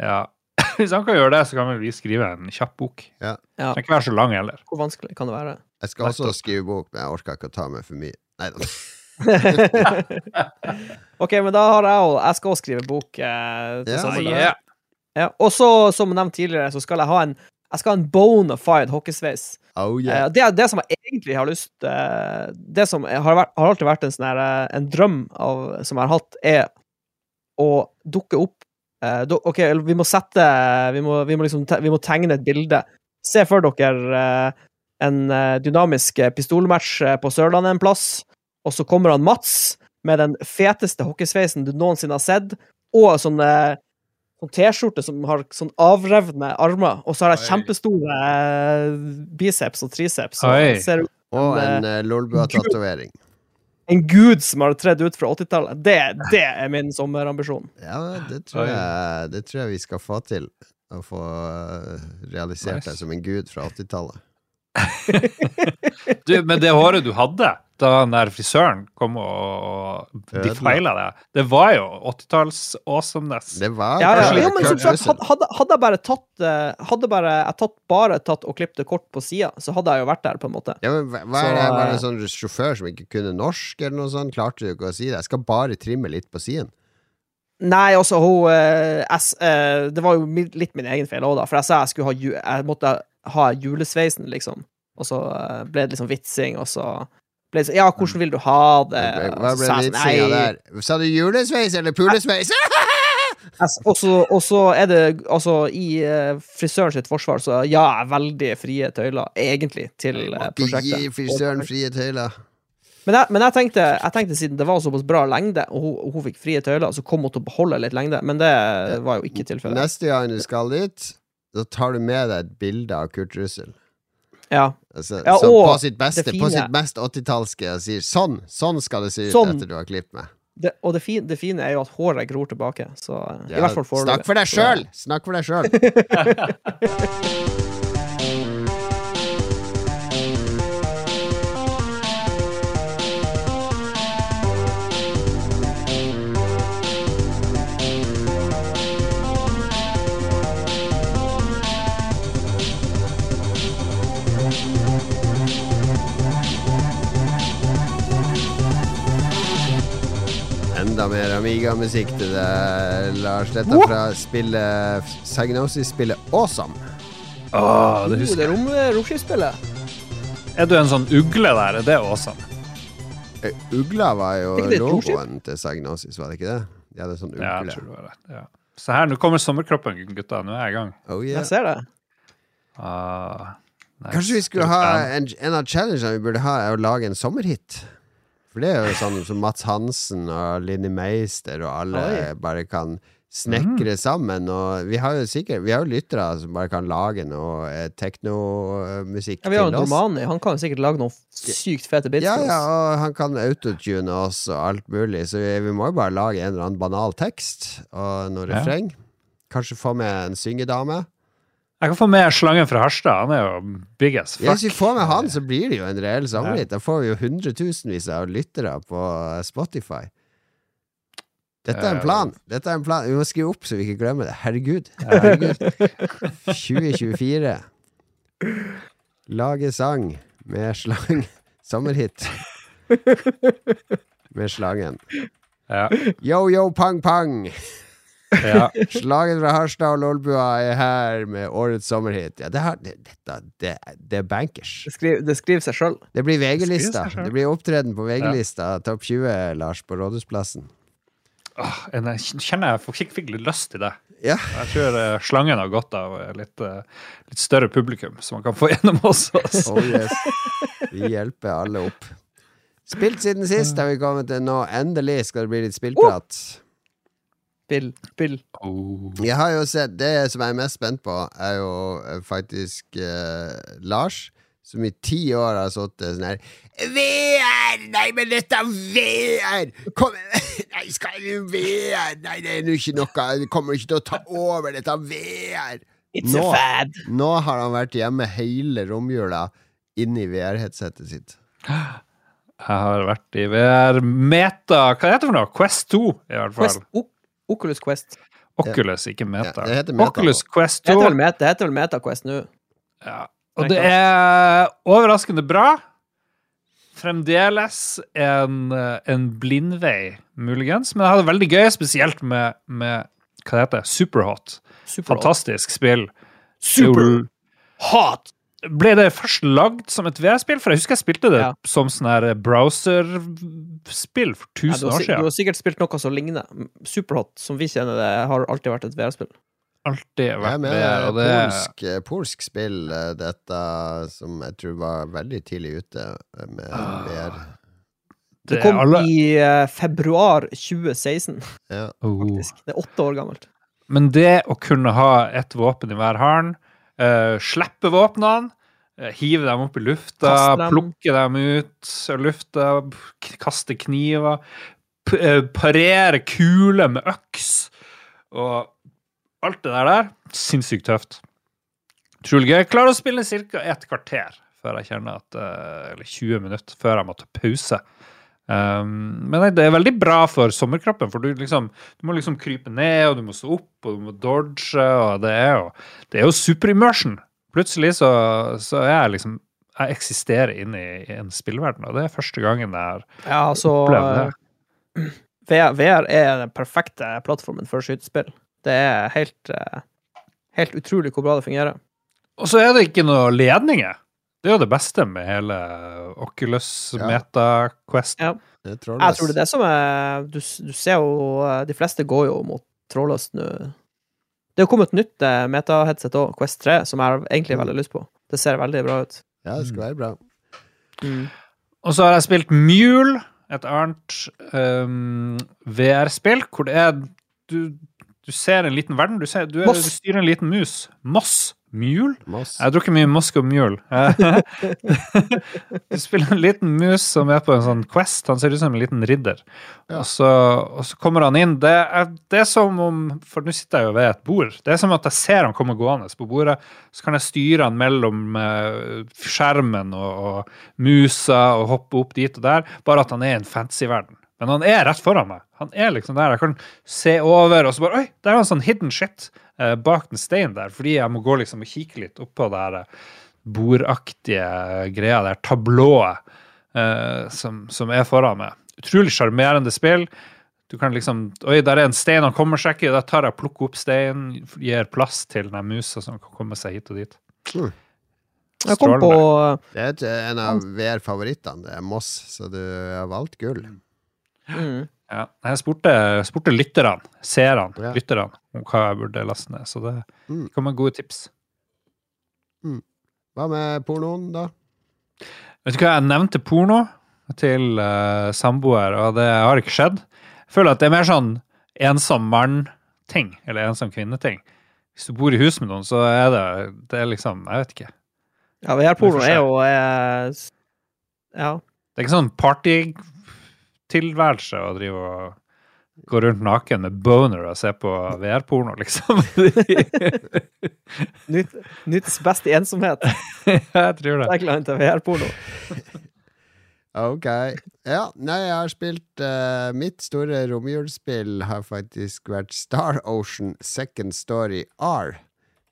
Ja. Hvis han kan gjøre det, så kan vi skrive en kjapp bok. Ja. Den kan ikke være så lang heller. Hvor vanskelig kan det være? Jeg skal også skrive bok, men jeg orker ikke å ta med for mye. Nei da. ok, men da har jeg òg Jeg skal også skrive bok. Eh, til Ja, Yeah. ja. Og så, som nevnt tidligere, så skal jeg ha en Jeg skal ha en bona fide hockeysveis. Oh Eh, yeah. det, er det som jeg egentlig har lyst eh, Det som har, vært, har alltid vært en sånn her, eh, En drøm av, som jeg har hatt, er å dukke opp eh, OK, vi må sette Vi må, vi må liksom vi må tegne et bilde. Se for dere eh, en eh, dynamisk eh, pistolmatch eh, på Sørlandet en plass, og så kommer han Mats med den feteste hockeysveisen du noensinne har sett, og sånn eh, sånn T-skjorte som har sånn avrevne armer, og så har jeg Oi. kjempestore eh, biceps og triceps. Og ser Og en, en uh, Lolbua-tatovering. en gud som har tredd ut fra 80-tallet. Det, det er min sommerambisjon. Ja, det tror, jeg, det tror jeg vi skal få til. Å få realisert Nice. deg som en gud fra 80-tallet. Du, men det håret du hadde da den der frisøren kom og de defila deg, det var jo 80-talls awesomeness. Det var Ja, ja, ja, men som sagt, hadde, hadde jeg bare tatt eh, Hadde bare, jeg tatt, bare tatt og klippet det kort på sida, så hadde jeg jo vært der, på en måte. Ja, men hva, hva er det? Var det eh, en sånn sjåfør som ikke kunne norsk, eller noe sånt? Klarte du ikke å si det? Jeg skal bare trimme litt på siden. Nei, altså, hun eh, S, eh, Det var jo litt min egen feil òg, da. For jeg sa jeg skulle ha Jeg måtte ha julesveisen, liksom. Og så eh, ble det liksom vitsing, og så ble det sånn Ja, hvordan vil du ha det? Hva ble sa sånn, vitsinga der? Sa du julesveis eller pulesveis? Og så- er det altså i eh, frisøren sitt forsvar, så ja, veldig frie tøyler, egentlig, til eh, prosjektet. gi frisøren frie tøyler. Men jeg, men jeg, tenkte, jeg tenkte siden det var såpass bra lengde, og hun, hun fikk frie tøyler, så kom hun til å beholde litt lengde, men det var jo ikke tilfellet. Neste gang du skal dit, så tar du med deg et bilde av Kurt Russell. Ja. Altså, Ja, som på sitt beste, på sitt mest 80-tallske, og sier sånn, sånn skal det se ut Sånn. etter du har klippet meg. Det, og det fine, det fine er jo at håret gror tilbake, så ja, i hvert fall foreløpig. Snakk for deg sjøl! Snakk for deg sjøl! Mer Amiga-musikk til deg, Lars. Dette er fra spillet Psygnosis-spillet Awesome. Åh, det Oh, husker det er rom, romskipsspillet. Er du en sånn ugle der? Er det awesome? Eh, Ugla var jo logoen til Psygnosis, var det ikke det? De hadde sånn Ja, jeg tror det var det. Ja. Så her, nå kommer sommerkroppen, gutta. Nå er jeg i gang. Oh, yeah. Jeg ser det. Uh, nice. Kanskje vi skulle er ha en, en av challengene vi burde ha, er å lage en sommerhit. For det er jo sånn som Mats Hansen og Linni Meister og alle Oi. bare kan snekre sammen. Og vi har jo sikkert Vi har jo lyttere som bare kan lage noe eh, teknomusikk Ja, vi har til oss. Normani. Han kan jo sikkert lage noen sykt fete bits Ja, ja, og han kan autotune oss og alt mulig, så vi, vi må jo bare lage en eller annen banal tekst og noe refreng. Kanskje få med en syngedame. Jeg kan få med slangen fra Harstad. Han er jo big as fuck. hvis vi får med han, så blir det jo en reell sommerhit. Da får vi jo hundretusenvis av lyttere på Spotify. Dette er en plan. Dette er en plan. Vi må skrive opp så vi ikke glemmer det. Herregud. Herregud. 2024. Lage sang med slang. Sommerhit. Med slangen. Ja, Yo, yo, pang, pang. Ja. Slaget fra Harstad og Lolbua er her med årets sommerhit. Ja, det, har, det, dette, det, det er bankers. Det, skriver, det skriver seg sjøl. Det blir VG-lista. Det blir opptreden på VG-lista. Topp 20, Lars, på Rådhusplassen. Åh, jeg kjenner jeg fikk, fikk litt lyst til det. Ja. Jeg tror eh, slangen har godt av eh, litt, eh, litt større publikum, som man kan få gjennom oss. altså. Oh yes. Vi hjelper alle opp. Spilt siden sist har vi kommet til nå. Endelig skal det bli litt spillprat. Spill, spill. Oh. Jeg har jo sett Det som jeg er mest spent på, er jo eh, faktisk eh, Lars, som i ti år har sittet sånn her VR! Nei, men dette er VR! Kom Nei, skal du VR? Nei, det er nå ikke noe Vi kommer ikke til å ta over, dette VR! It's Nå. a fad. Nå har han vært hjemme hele romjula inni VR-headsetet sitt. Jeg har vært i VR Meta Hva heter det for noe? Quest 2, i hvert fall. Quest, o Oculus Quest. Oculus, ikke Meta. Ja, det heter Meta Oculus Quest 2. heter Meta, det heter vel Meta Quest nå. Ja. Og det er overraskende bra. Fremdeles en, eh, en blindvei, muligens. Men jeg hadde det veldig gøy, spesielt med, med hva det heter Superhot. Superhot. Fantastisk spill. Super hot! Ble det først lagd som et VR-spill? For jeg husker jeg spilte det Ja. som sånn her browserspill for Ja, 1000 ja, år siden. du har sikkert spilt noe som ligner. Superhot, som vi kjenner det, har alltid vært et VR-spill. Alltid vært VR. Og det, polsk, eh, polsk spill, eh, dette som jeg tror var veldig tidlig ute eh, med Ah. VR. Det det kom alle, i eh, februar 2016, Ja. oh. faktisk. Det er åtte år gammelt. Men det å kunne ha ett våpen i hver hånd, uh, slippe våpnene, eh, hive dem opp i lufta, dem. plukke dem ut av lufta, kaste kniver, eh, parere kuler med øks og alt det der der, sinnssykt tøft. Utrolig gøy. Klarer å spille ca. et kvarter før jeg kjenner at Eller 20 minutter før jeg må ta pause. Um, men det er veldig bra for sommerkroppen, for du, liksom, du må liksom krype ned, og du må stå opp, og du må dodge, og det er jo, det er jo superimmersion. Plutselig så, så er jeg liksom Jeg eksisterer inne i, i en spillverden, og det er første gangen jeg har Ja, altså opplevd det. VR, VR er den perfekte plattformen for skytespill. Det er helt, eh, helt utrolig hvor bra det fungerer. Og så er det ikke noe ledninger. Det er jo det beste med hele Oculus Ja. Meta Quest. Ja. Det er Jeg tror det er det som er Du, du ser jo De fleste går jo mot trådløst nå. Det har kommet nytt eh, meta-headset òg, Quest 3, som jeg har egentlig veldig lyst på. Det ser veldig bra ut. Ja, det skal være bra. Mm. Og så har jeg spilt Mule, et annet um, VR-spill, hvor det er du, du ser en liten verden. Du, ser, du, er, du styrer en liten mus. Moss. Mule? Moss. Jeg har drukket mye Moscow Mule. du spiller en liten mus som er på en sånn quest. Han ser ut som en liten ridder. Ja. Og, så, og så kommer han inn. Det er, det er som om For nå sitter jeg jo ved et bord. Det er som at jeg ser han komme gående på bordet. Så kan jeg styre han mellom eh, skjermen og, og musa og hoppe opp dit og der. Bare at han er i en fancy-verden. Men han er rett foran meg. Han er liksom der. Jeg kan se over, og så bare Oi, der er en sånn hidden shit eh, bak den steinen der. Fordi jeg må gå liksom og kikke litt oppå det her eh, bordaktige greia der, tablået, eh, som, som er foran meg. Utrolig sjarmerende spill. Du kan liksom Oi, der er en stein han kommer seg ikke i. Da tar jeg og plukker opp steinen, gir plass til den musa som kan komme seg hit og dit. Mm. Jeg kom på Det er en av VR-favorittene. Det er Moss, så du har valgt gull. Mm, Ja. Jeg spurte, spurte lytterne, seerne, Ja. lytterne, om hva jeg burde laste ned. Så det Mm. kom med gode tips. Hva med pornoen, da? Vet du hva, jeg nevnte porno til uh, samboer, og det har ikke skjedd. Jeg føler at det er mer sånn ensom mann-ting, eller ensom kvinne-ting. Hvis du bor i hus med noen, så er det, det er liksom Jeg vet ikke. Ja, VR-porno Vi er jo eh, Ja. Det er ikke sånn partytilværelse å drive og gå rundt naken med boner og se på VR-porno, liksom. Nyt, nytes best i ensomhet. jeg tror det. Tagline til VR-porno. Ok. Ja, nei, jeg har spilt uh, Mitt store romjulsspill har faktisk vært Star Ocean Second Story R.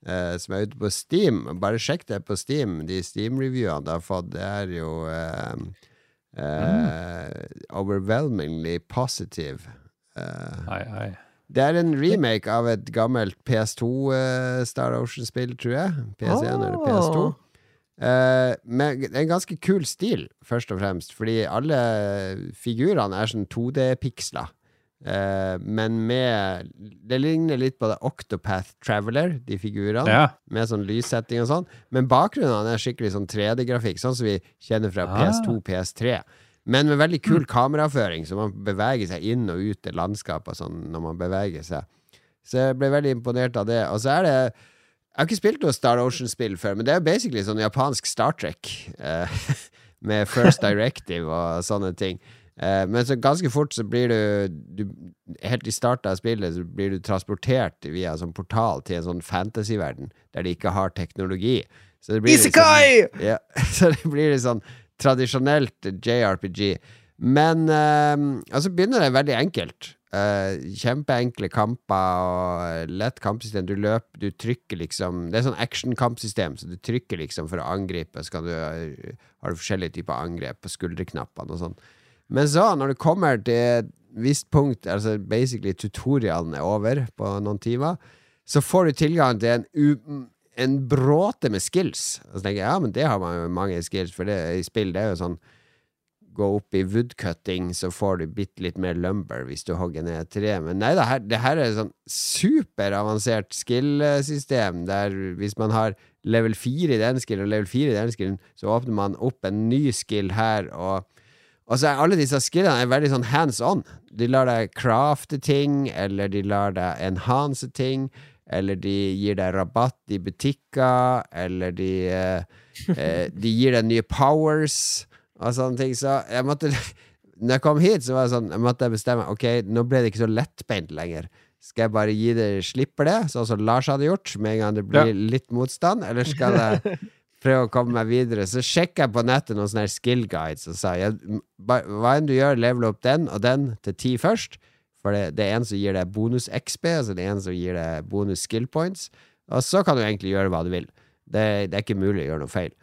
Uh, som er ute på Steam. Bare sjekk det på Steam. De Steam-reviewene det har fått, det er jo eh, eh, overwhelmingly positive. Uh, Ai, ai. det er en remake av et gammelt PS2 eh, Star Ocean-spill, tror jeg. PS1 eller PS2. Uh, Eh, med en ganske kul stil, først og fremst, fordi alle figurene er sånn 2D-piksler. Eh, men med Det ligner litt på det Octopath Traveler, de figurene, Ja. med sånn lyssetting og sånn. Men bakgrunnen er skikkelig sånn 3D-grafikk, sånn som vi kjenner fra Ah. PS2, PS3. Men med veldig kul kameraføring, så man beveger seg inn og ut i landskapet sånn når man beveger seg. Så jeg ble veldig imponert av det. Og så er det Jeg har ikke spilt noe Star Ocean-spill før, men det er jo basically sånn japansk Star Trek. Eh, med First Directive og sånne ting. Eh, men så ganske fort så blir du, du Helt i starten av spillet så blir du transportert via en sånn portal til en sånn fantasyverden der de ikke har teknologi. Så det blir sånn- Isekai! ja, så det blir litt sånn tradisjonelt JRPG. Men eh, altså begynner det veldig enkelt. Eh, kjempeenkle kamper og lett kampsystem. Du løper, du trykker liksom Det er sånn action-kampsystem, så du trykker liksom for å angripe. Så kan du, har du forskjellige typer angrep på skulderknappene og sånn. Men så, når du kommer til et visst punkt, altså basically tutorialen er over på noen timer, så får du tilgang til en, en bråte med skills. Og så tenker jeg ja, men det har man jo mange skills, for det i spill det er jo sånn Gå opp i woodcutting, så får du bitte litt mer lumber hvis du hogger ned et tre. Men nei da, her, det her er et sånn superavansert skill-system, der hvis man har level 4 i den skillen og level 4 i den skillen, så åpner man opp en ny skill her, og og så er alle disse skillene er veldig sånn hands on. De lar deg crafte ting, eller de lar deg enhance ting, eller de gir deg rabatt i butikker, eller de, eh, eh, de gir deg nye powers og sånne ting. Så jeg måtte Når jeg kom hit, så var det sånn Jeg måtte bestemme Ok, nå ble det ikke så lettbeint lenger. Skal jeg bare gi det slipper det, sånn som Lars hadde gjort, med en gang det blir litt motstand, eller skal jeg prøve å komme meg videre. Så sjekka jeg på nettet noen sånne skill guides og sa hva enn du gjør, level opp den og den til ti først. For det, det er en som gir deg bonus XP, altså det er en som gir deg bonus skill points. Og så kan du egentlig gjøre hva du vil. Det, det er ikke mulig å gjøre noe feil.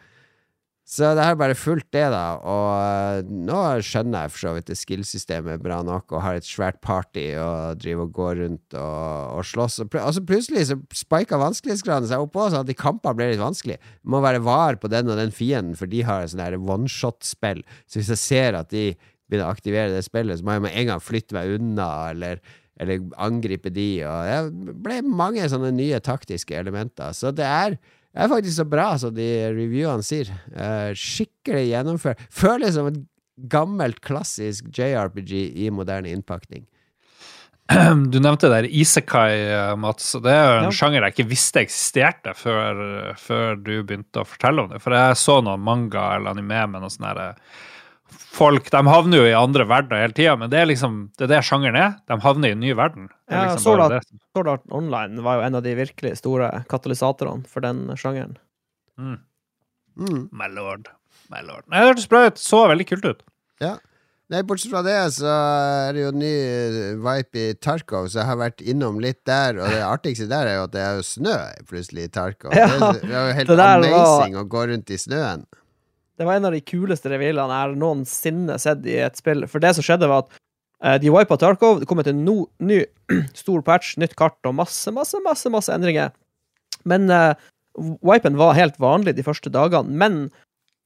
Så det har bare fulgt det, da. Og øh, nå skjønner jeg for så vidt det skill-systemet bra nok, og har et svært party og driver og går rundt og, og slåss. Og, og så plutselig så spika vanskelighetsgraden seg opp òg, sånn at de kampene ble litt vanskelig. Du må være var på den og den fienden, for de har sånn one-shot-spill. Så hvis jeg ser at de begynner å aktivere det spillet, så må jeg med en gang flytte meg unna, eller eller angripe de. Og det ble mange sånne nye taktiske elementer. Så det er, det er faktisk så bra som de reviewene sier. Eh, skikkelig gjennomført. Føles som et gammelt, klassisk JRPG i moderne innpakning. Du nevnte der Isekai, eh, Mats. Det er jo en Ja. sjanger jeg ikke visste eksisterte før, før du begynte å fortelle om det. For jeg så noen manga eller anime med noen sånne her, eh, folk De havner jo i andre verdener hele tida, men det er liksom det er det sjangeren er. De havner i en ny verden. Det er Ja, liksom da- det. Sword Art Online var jo en av de virkelig store katalysatorene for den sjangeren. Mm. Mm. My lord. My lord. Nei, det hørtes bra ut. Så veldig kult ut. Ja. Nei, bortsett fra det, så er det jo ny vibe i Tarkov, så jeg har vært innom litt der, og det artigste der er jo at det er jo snø plutselig i Tarkov. Ja, det, det er jo helt amazing var- å gå rundt i snøen. Det var en av de kuleste revealene jeg har noensinne sett i et spill. For det som skjedde, var at uh, de wipa Tarkov, det kom et no, ny stor patch, nytt kart og masse, masse, masse, masse endringer. Men uh, wipen var helt vanlig de første dagene. Men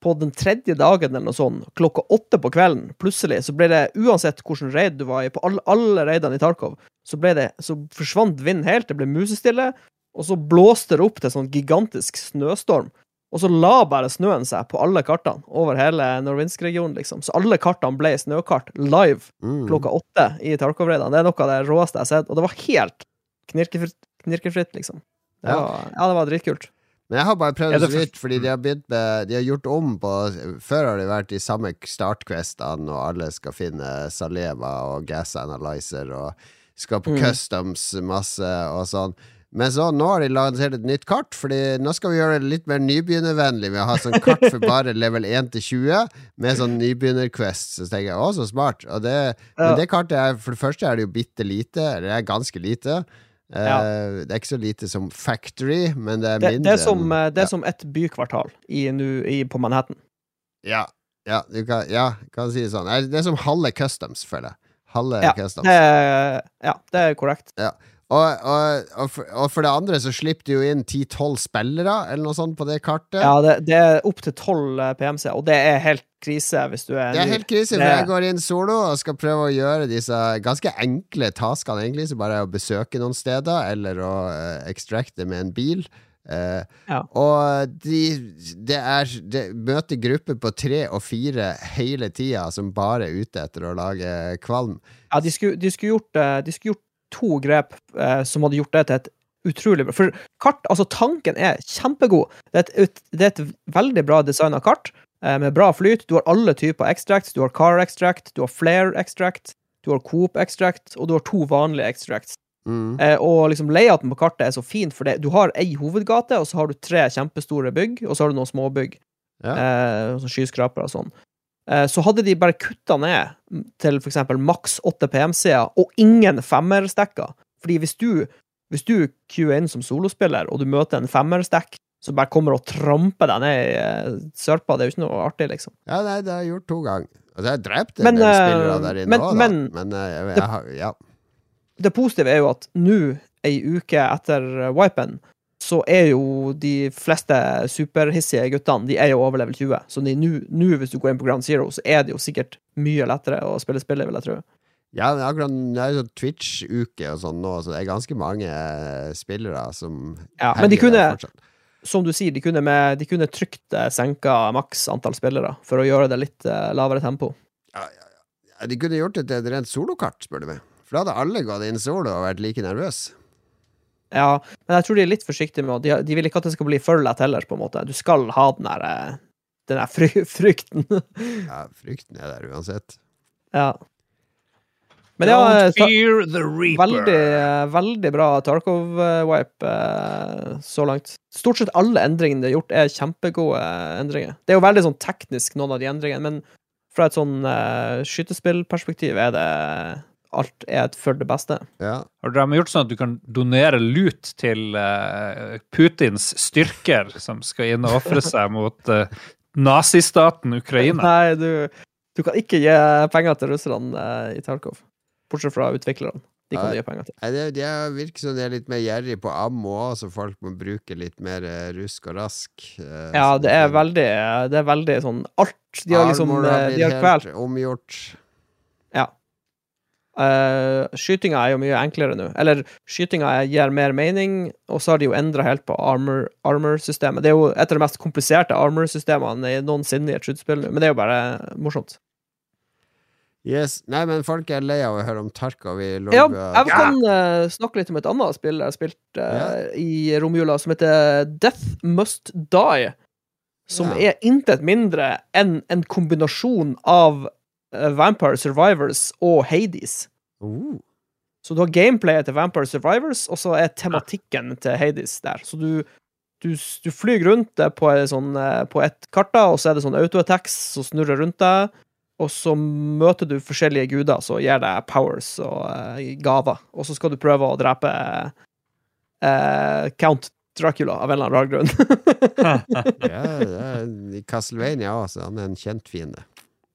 på den tredje dagen eller noe sånt, klokka åtte på kvelden, plutselig, så ble det, uansett hvilken raid du var i, på alle, alle raidene i Tarkov, så, det, så forsvant vinden helt, det ble musestille, og så blåste det opp til sånn gigantisk snøstorm. Og så la bare snøen seg på alle kartene over hele Norvinsk-regionen, liksom. Så alle kartene ble snøkart live Mm. klokka åtte i Tarkov-raidene. Det er noe av det råeste jeg har sett, og det var helt knirkefritt, knirkefritt liksom. Det Ja. var, ja, det var dritkult. Men jeg har bare prøvd så vidt, fordi de har begynt med De har gjort om på Før har det vært de samme startquestene, og alle skal finne Saleva og Gas Analyzer, og skal på Mm. customs masse og sånn. Men så nå har de lansert et nytt kart, Fordi nå skal vi gjøre det litt mer nybegynnervennlig. Vi har sånn kart for bare level 1 til 20, med sånn nybegynner-quest. Så tenker jeg, å, så smart. Og det, Ja. Men det kartet er For det første er det jo bitte lite, eller det er ganske lite. Ja. Uh, Det er ikke så lite som Factory, men det er mindre. det, er som, eh, det ja. er som et bykvartal i, nu, i, på Manhattan. Ja, ja, du kan, ja, kan si det sånn. Det er som halve customs, føler jeg. Halve Ja, customs. Det er, ja, det er korrekt. Og, og, og, for, og for det andre så slipper de jo inn 10-12 spillere, eller noe sånt, på det kartet. Ja, det, det er opp til tolv PMC, og det er helt krise hvis du er Det er helt krise, for jeg går inn solo og skal prøve å gjøre disse ganske enkle taskene, egentlig, som bare er å besøke noen steder, eller å uh, extracte med en bil. Uh, Ja. Og de, det er de møter grupper på tre og fire hele tida som bare er ute etter å lage kvalm. Ja, de skulle, de skulle, gjort, eh, de skulle gjort to grep eh, som hadde gjort det til et utrolig bra For kart, altså tanken er kjempegod. Det er et, det er et veldig bra designa kart, eh, med bra flyt. Du har alle typer extracts. Du har car extract, du har flare extract, du har coop extract, og du har to vanlige extracts. Mm. Eh, og liksom layouten på kartet er så fint, for det, du har ei hovedgate, og så har du tre kjempestore bygg, og så har du noen småbygg. Ja. Eh, sånn skyskrapere og sånn. Eh, så hadde de bare kutta ned til eksempel maks 8 PMC-er, og ingen femmerstekker. Fordi hvis du, hvis du queuer inn som solospiller, og du møter en femmerstekk som bare kommer og tramper deg ned i eh, sørpa, det er jo ikke noe artig, liksom. Ja, nei, det har jeg gjort to ganger. Altså, jeg har drept en Men, del eh, spillere der inne men- òg, men- Men jeg, jeg, jeg, ja. det positive er jo at nå, ei uke etter wipen, så er jo de fleste superhissige guttene De er jo over level 20. Så nå, hvis du går inn på Ground Zero, så er det jo sikkert mye lettere å spille spillet, vil jeg tro. ja, men akkurat det er jo sånn Twitch-uke og sånn nå, så det er ganske mange eh, spillere som Ja, men de kunne, som du sier, de kunne, med, de kunne trygt eh, senka maks antall spillere for å gjøre det litt eh, lavere tempo. Ja, De kunne gjort det til et rent solokart, spør du meg. For da hadde alle gått inn solo og vært like nervøse. Ja, men jeg tror de er litt forsiktige med å de, de vil ikke at det skal bli for lett heller, på en måte. Du skal ha den der, eh, den der fry, frykten. Ja, frykten er der uansett. ja. Men ja, eh. Veldig, eh, veldig bra Tarkov-wipe så langt. Stort sett alle endringene de har gjort, er kjempegode endringer. Det er jo veldig sånn teknisk, noen av de endringene, men fra et sånn uh, skytespillperspektiv er det alt er et for det beste. Ja. Har de gjort sånn at du kan donere lut til uh, Putins styrker som skal inn og ofre seg mot uh, nazistaten Ukraina? Nei, du, du kan ikke gi penger til russerne uh, i Tarkov. Bortsett fra utviklerne. De kan ja. gi penger til. Nei, det, de er- virker som de er litt mer gjerrig på ammo òg, så folk må bruke litt mer rusk og rask. Ja, det er veldig Det er veldig sånn Alt De har liksom De har kvelt omgjort. Uh, skytinga er jo mye enklere nå. Eller skytinga gir mer mening, og så har de jo endra helt på armor-systemet. det er jo et av de mest kompliserte armor-systemene noensinne i et skytespill, men det er jo bare morsomt. Yes. Nei, men folk er lei av å høre om Tarkov i Ja, jeg kan uh, snakke litt om et annet spill jeg har spilt uh, yeah. i romjula, som heter Death Must Die. Som yeah. er intet mindre enn en kombinasjon av Vampire Survivors og Hades. Uh. Så du har gameplayet til Vampire Survivors, og så er tematikken til Hades der. Så du, du, du flyr rundt på, sånn, eh, på et kart, og så er det sånn autoattacks som snurrer rundt deg. Og så møter du forskjellige guder som gir deg powers og uh, gaver. Og så skal du prøve å drepe uh, Count Dracula av en eller annen rar grunn. ja, ja, Castlevania også, han er en kjent fiende.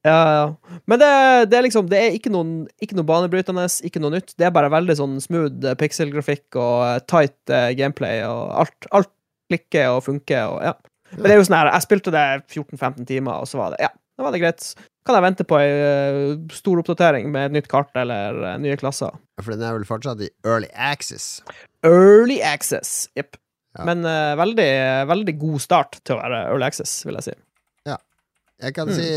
Ja, ja. Men det, det, er liksom Det er ikke, noen, ikke noe banebrytende, ikke noe nytt. Det er bare veldig sånn smooth pixelgrafikk pixel-grafikk og eh, tight uh, gameplay, og alt, alt klikker og funker og ja. Men det er jo sånn her Jeg spilte det 14-15 timer, og så var det Ja, da var det greit. Kan jeg vente på ei uh, stor oppdatering med et nytt kart eller uh, nye klasser? For den er vel fortsatt i early access? Early access, jepp. Ja. Men veldig, veldig god start til å være early access, vil jeg si. Jeg kan mm. si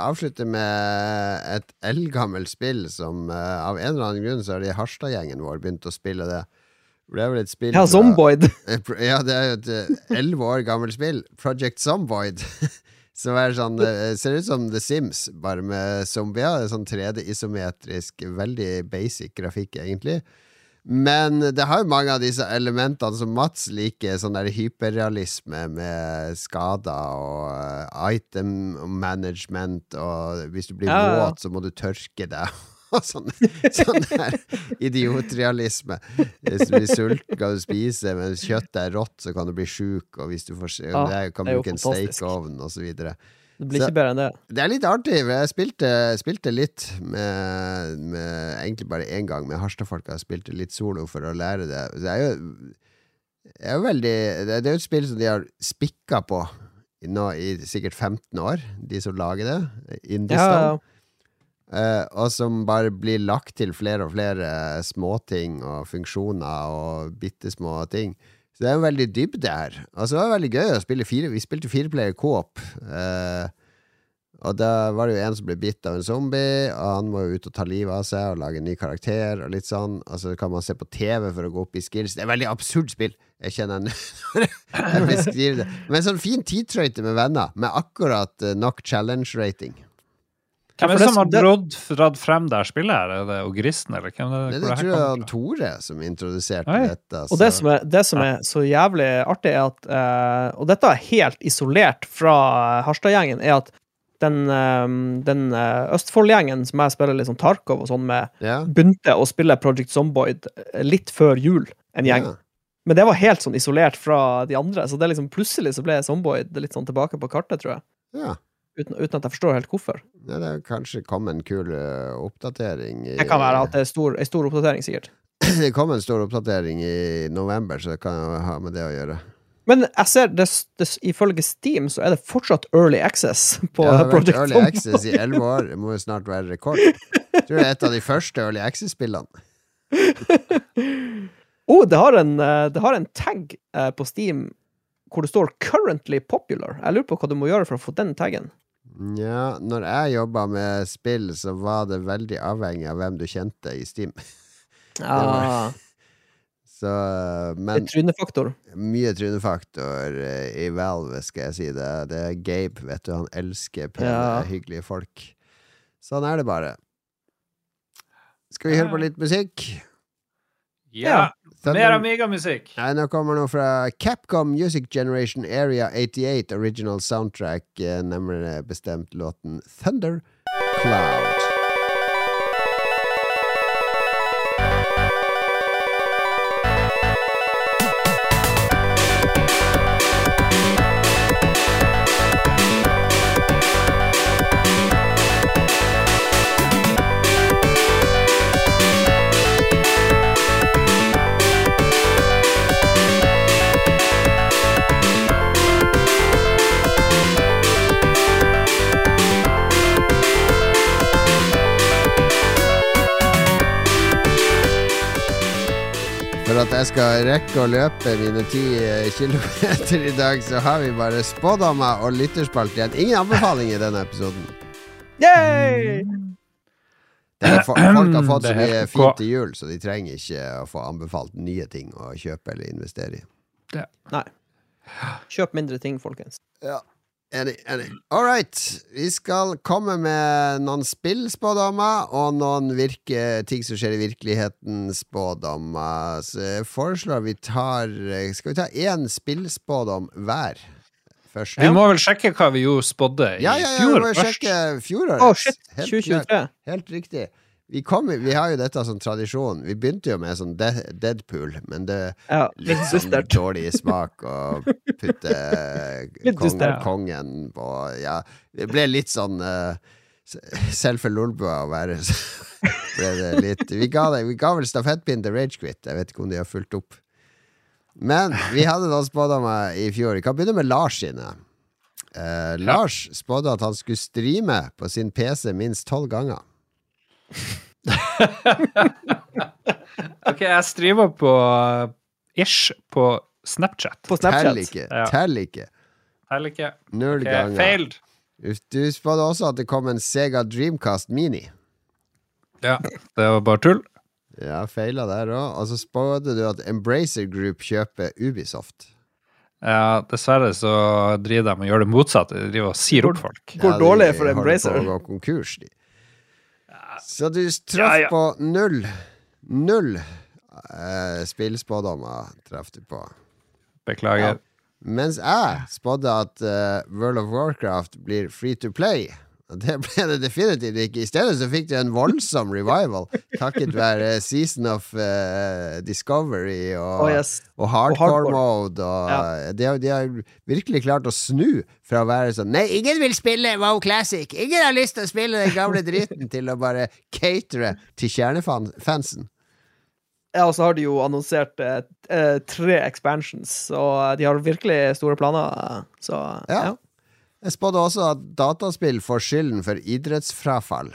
avslutte med et eldgammelt spill som uh, av en eller annen grunn så har de Harstad-gjengen vår begynt å spille det. Det er vel et spill Ja, Zomboid. ja, det er jo et eh, elleve år gammelt spill. Project Zomboid. som er sånn Ser ut som The Sims, bare med zombier. Sånn 3D-isometrisk, veldig basic grafikk, egentlig. Men det har jo mange av disse elementene som Mats liker, sånn der hyperrealisme med skader og uh, item management, og hvis du blir ja, ja. våt, så må du tørke deg. Og sånn, sånn der idiotrealisme. Hvis du blir sulten, kan du spise, men hvis kjøttet er rått, så kan du bli sjuk, og hvis du får, ja, det kan bruke en stekeovn, osv. Det blir ikke bedre enn det. Det er litt artig. Jeg spilte, spilte litt med, med, Egentlig bare én gang med Harstad-folka. Spilte litt solo for å lære det. Det er jo, er jo veldig Det er jo et spill som de har spikka på nå i sikkert 15 år, de som lager det. Indistan. Ja, ja. Uh, og som bare blir lagt til flere og flere småting og funksjoner og bitte små ting. Så det er jo veldig dybde her. Altså, det var veldig gøy å spille fire Vi spilte fireplayer coop. Eh, og da var det jo en som ble bitt av en zombie, og han må jo ut og ta livet av seg og lage en ny karakter og litt sånn. Og så kan man se på TV for å gå opp i skills. Det er et veldig absurd spill. Jeg kjenner når jeg beskriver det. Men sånn fin tidtrøyte med venner, med akkurat eh, nok challenge-rating. Hvem er det som har dratt, dratt frem det spillet her? Er det Ogristen, eller hvem det, det, det tror jeg er Tore som introduserte Oi. dette. Så. Og det som, er, det som, er, så jævlig artig, er at uh, Og dette er helt isolert fra Harstad-gjengen, er at den, uh, den uh, Østfold-gjengen som jeg spiller sånn Tarkov og sånn med, yeah. begynte å spille Project Zomboid litt før jul, en gjeng. Yeah. Men det var helt sånn isolert fra de andre, så det liksom plutselig så ble Zomboid litt sånn tilbake på kartet, tror jeg. Ja. Uten, uten, at jeg forstår helt hvorfor. Ja, det kanskje kom en kul uh, oppdatering i, Det kan være at det er stor, en stor oppdatering, sikkert. det kom en stor oppdatering i november, så det kan ha med det å gjøre. Men jeg ser det, det, ifølge Steam så er det fortsatt early access på ja, det har Project Early access i elleve år. Det må jo snart være rekord. Jeg tror det er et av de første early access-spillene. oh, det har, en, eh, det har en tag eh, på Steam hvor det står 'currently popular'. Jeg lurer på hva du må gjøre for å få den taggen. Nja, når jeg jobba med spill, så var det veldig avhengig av hvem du kjente i Steam. Ah. så Men Trynefaktor? Mye trynefaktor uh, i Valve, skal jeg si. Det, det er Gabe, vet du. Han elsker pene, ja. hyggelige folk. Sånn er det bare. Skal vi høre på litt musikk? Ja. Mer Amiga-musikk. Nei, Nå kommer noe fra Capcom Music Generation Area 88 Original Soundtrack, nemlig nærmere bestemt låten Thunder Cloud. At jeg skal rekke å løpe mine ti eh, kilometer i dag, så har vi bare spådommer og lytterspalt igjen. Ingen anbefaling i denne episoden. Yay! Det er folk har fått så mye fint til jul, så de trenger ikke å få anbefalt nye ting å kjøpe eller investere i. Nei. Kjøp mindre ting, folkens. Ja, enig. enig. All right. Vi skal komme med noen spillspådommer og noen virke, ting som skjer i virkeligheten, spådommer. Så jeg foreslår vi tar Skal vi ta én spillspådom hver først? Vi må vel sjekke hva vi jo spådde i Ja, ja, ja, vi fjor må jo først. sjekke fjorårets. Å, shit! Helt klart. 2023. Helt riktig. Vi, kom, vi har jo dette som tradisjon. Vi begynte jo med sånn de Deadpool, men det Ja, litt sånn dårlig smak å putte kong, kongen på Ja, det ble litt sånn uh, Selv for Lolbua å være så ble det litt Vi ga, det, vi ga vel stafettpinnen til Ragequit. Jeg vet ikke om de har fulgt opp. Men vi hadde noen spådommer i fjor. Vi kan begynne med Lars sine. Eh, Lars spådde at han skulle streame på sin PC minst tolv ganger. Ok, jeg streamer på ish på Snapchat. På Tell ikke. Ja. Tell ikke. Tell ikke. Null okay, ganger. Failed. Du spådde også at det kom en Sega Dreamcast Mini. Ja, det var bare tull. Ja, feila der òg. Og så spådde du at Embracer Group kjøper Ubisoft. Ja, dessverre så driver de og gjør det motsatte. De driver og sier opp folk. Hvor Ja, dårlig er for Embracer? De holder på å gå konkurs, de. Så du traff Ja, ja. på null. Null eh, spillspådommer traff du på. Beklager. Mens jeg spådde at uh, World of Warcraft blir free to play. Og det ble det definitivt ikke. I stedet så fikk du en voldsom revival, takket være Season of uh, Discovery og, Oh, yes. og hardcore, hardcore. mode. Og, Ja. eh, de, har, de har virkelig klart å snu fra å være sånn Nei, ingen vil spille Wow Classic! Ingen har lyst til å spille den gamle dritten! til å bare catere til kjernefansen. Ja, og så har de jo annonsert eh, eh, tre expansions, og de har virkelig store planer, så Ja. ja. Jeg spådde også at dataspill får skylden for idrettsfrafall.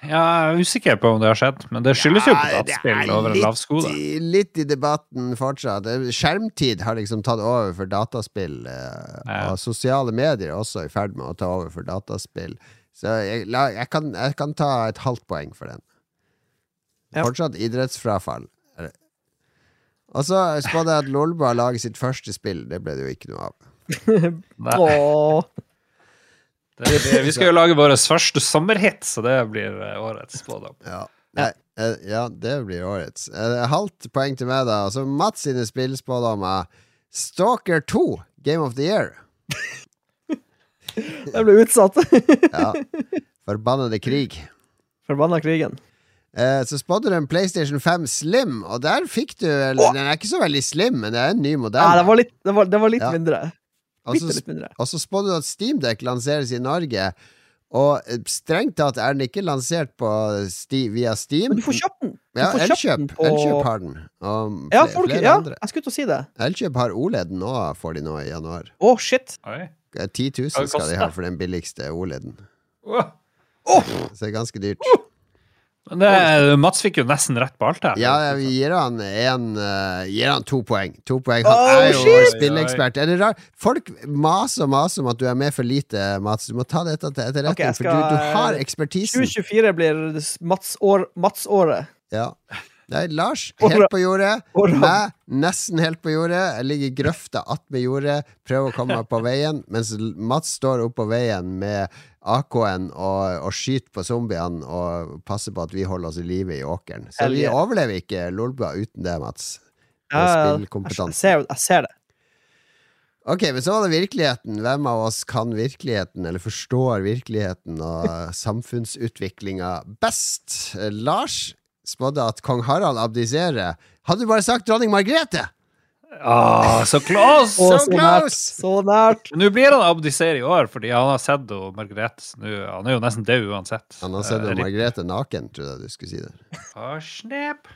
Jeg er usikker på om det har skjedd, men det skyldes jo på Ja, dataspill er over en lav skole. i- Litt i debatten fortsatt. Skjermtid har liksom tatt over for dataspill. eh, Ja. Og sosiale medier er også i ferd med å ta over for dataspill. Så jeg, la, jeg, kan, jeg kan ta et halvt poeng for den. Ja. Fortsatt idrettsfrafall. Er Og så spådde jeg at Lolba lager sitt første spill. Det ble det jo ikke noe av. Åh. det, blir, vi skal jo lage vår første sommerhit, så det blir eh, årets spådom. Ja. Nei, eh, ja, det blir årets. Eh, Halvt poeng til meg, da. Altså Mats sine spillspådommer. Stalker 2, Game of the Year. Jeg ble utsatt. Ja. Forbannede krig. Forbanna krigen. Eh, så spådde du en PlayStation 5 Slim, og der fikk du eller, Den er ikke så veldig slim, men det er en ny Ja, modell. det var litt, det var, det var litt Ja. mindre. Og så litt mindre. og så spådde du at Steamdeck lanseres i Norge. Og eh, strengt tatt er den ikke lansert på Sti via Steam. Men du får kjøpt den. Du Ja, Elkjøp. på Elkjøp har den. Og Ja, folk, flere ja, andre. jeg skulle til å si det. Elkjøp har OLED nå, får de nå i januar. Å, shit. Oi. Eh, 10 000 skal de ha for den billigste OLED-en. Åh. Så det er ganske dyrt. Men det, Mats fikk jo nesten rett på alt her. Ja, vi gir han en uh, Gir han to poeng. To poeng. Oh, Han er jo shit! spilleekspert. Er det rart? Folk maser og maser om at du er med for lite, Mats. Du må ta dette til etterretning, okay, skal... for du, du har ekspertisen. 2024 blir Mats-året. Mats-året. Ja. Nei, Lars, helt på jordet. Meg, nesten helt på jordet. Jeg ligger i grøfta attmed jordet, prøver å komme meg på veien, mens Mats står oppå veien med AK-en og, og skyter på zombiene og passer på at vi holder oss i live i åkeren. Så vi overlever ikke Lolbua uten det, Mats. Ja. Jeg ser, jeg ser det. Ok, men så var det virkeligheten. Hvem av oss kan virkeligheten, eller forstår virkeligheten og samfunnsutviklinga best? Eh, Lars spådde at kong Harald abdiserer. Hadde du bare sagt dronning Margrethe! Ah, så close! Å, So så nært. Så nært. Nå blir han abdisere i år, fordi han har sett og Margrethe nå- Han er jo nesten død uansett. Han har sett uh, Margrethe naken, trodde jeg du skulle si det. Ah, snap.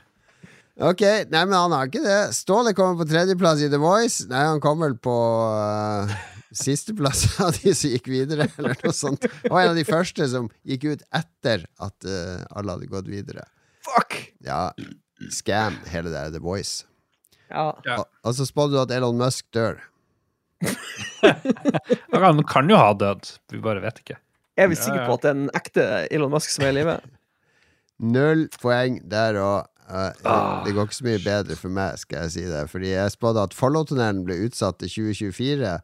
Ok, nei, men han har ikke det. Ståle kommer på tredjeplass i The Voice. Nei, han kom vel på uh, sisteplass av de som gikk videre, eller noe sånt. Og en av de første som gikk ut etter at uh, alle hadde gått videre. Fuck! Ja, scam, hele det The Voice. Ja. Ja. Og, og så spådde du at Elon Musk dør. Han kan jo ha dødd, vi bare vet ikke. Er vi sikre på at det er en ekte Elon Musk som er i live? Null poeng der òg. Ah, det går ikke så mye bedre for meg, skal jeg si det. Fordi jeg spådde at Follow-tunnelen ble utsatt til 2024.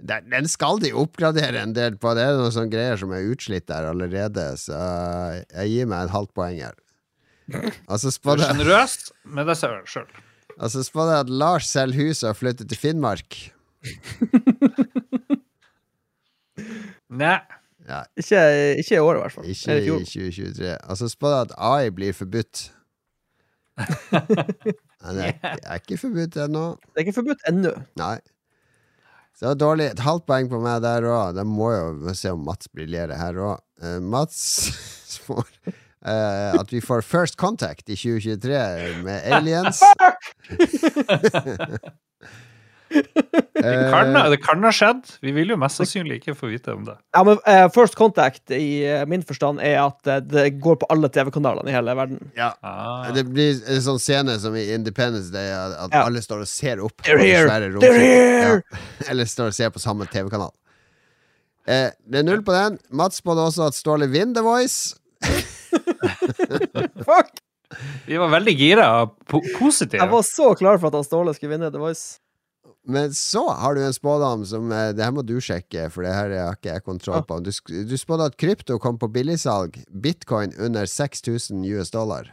Den, skal de oppgradere en del på. Det er noen sånne greier som er utslitt der allerede, så jeg gir meg et halvt poeng her. Og så Du er spådde jeg med deg sjøl. Og så spådde jeg at Lars selger huset og flytter til Finnmark. Nei. Ja, Ikke, ikke i år, i hvert fall. ikke i i 2023. Og så spådde jeg at AI blir forbudt. Men det er, er ikke forbudt ennå. Det er ikke forbudt ennå. Nei. Så det var dårlig. Et halvt poeng på meg der òg. Det må jo se om Mats briljerer her òg. Mats får eh, at vi får First Contact i 2023 med aliens. Det kan, det kan ha skjedd. Vi vil jo mest sannsynlig ikke få vite om det. Ja, men uh, First Contact i uh, min forstand er at det går på alle TV-kanalene i hele verden. ja. Ah. Det blir en sånn scene som i Independence Day, at Ja. alle står og ser opp. They're here! svære They're here! Ja. Eller står og ser på samme TV-kanal. Eh, det er null på den. Mats spådde også at Ståle vinner The Voice. Fuck! Vi var veldig gira og po positive. Jeg var så klar for at han Ståle skulle vinne The Voice. Men så har du en spådom som eh, Det her må du sjekke, for det her har ikke jeg kontroll på. Du, du spådde at krypto kom på billigsalg. Bitcoin under 6000 US dollar.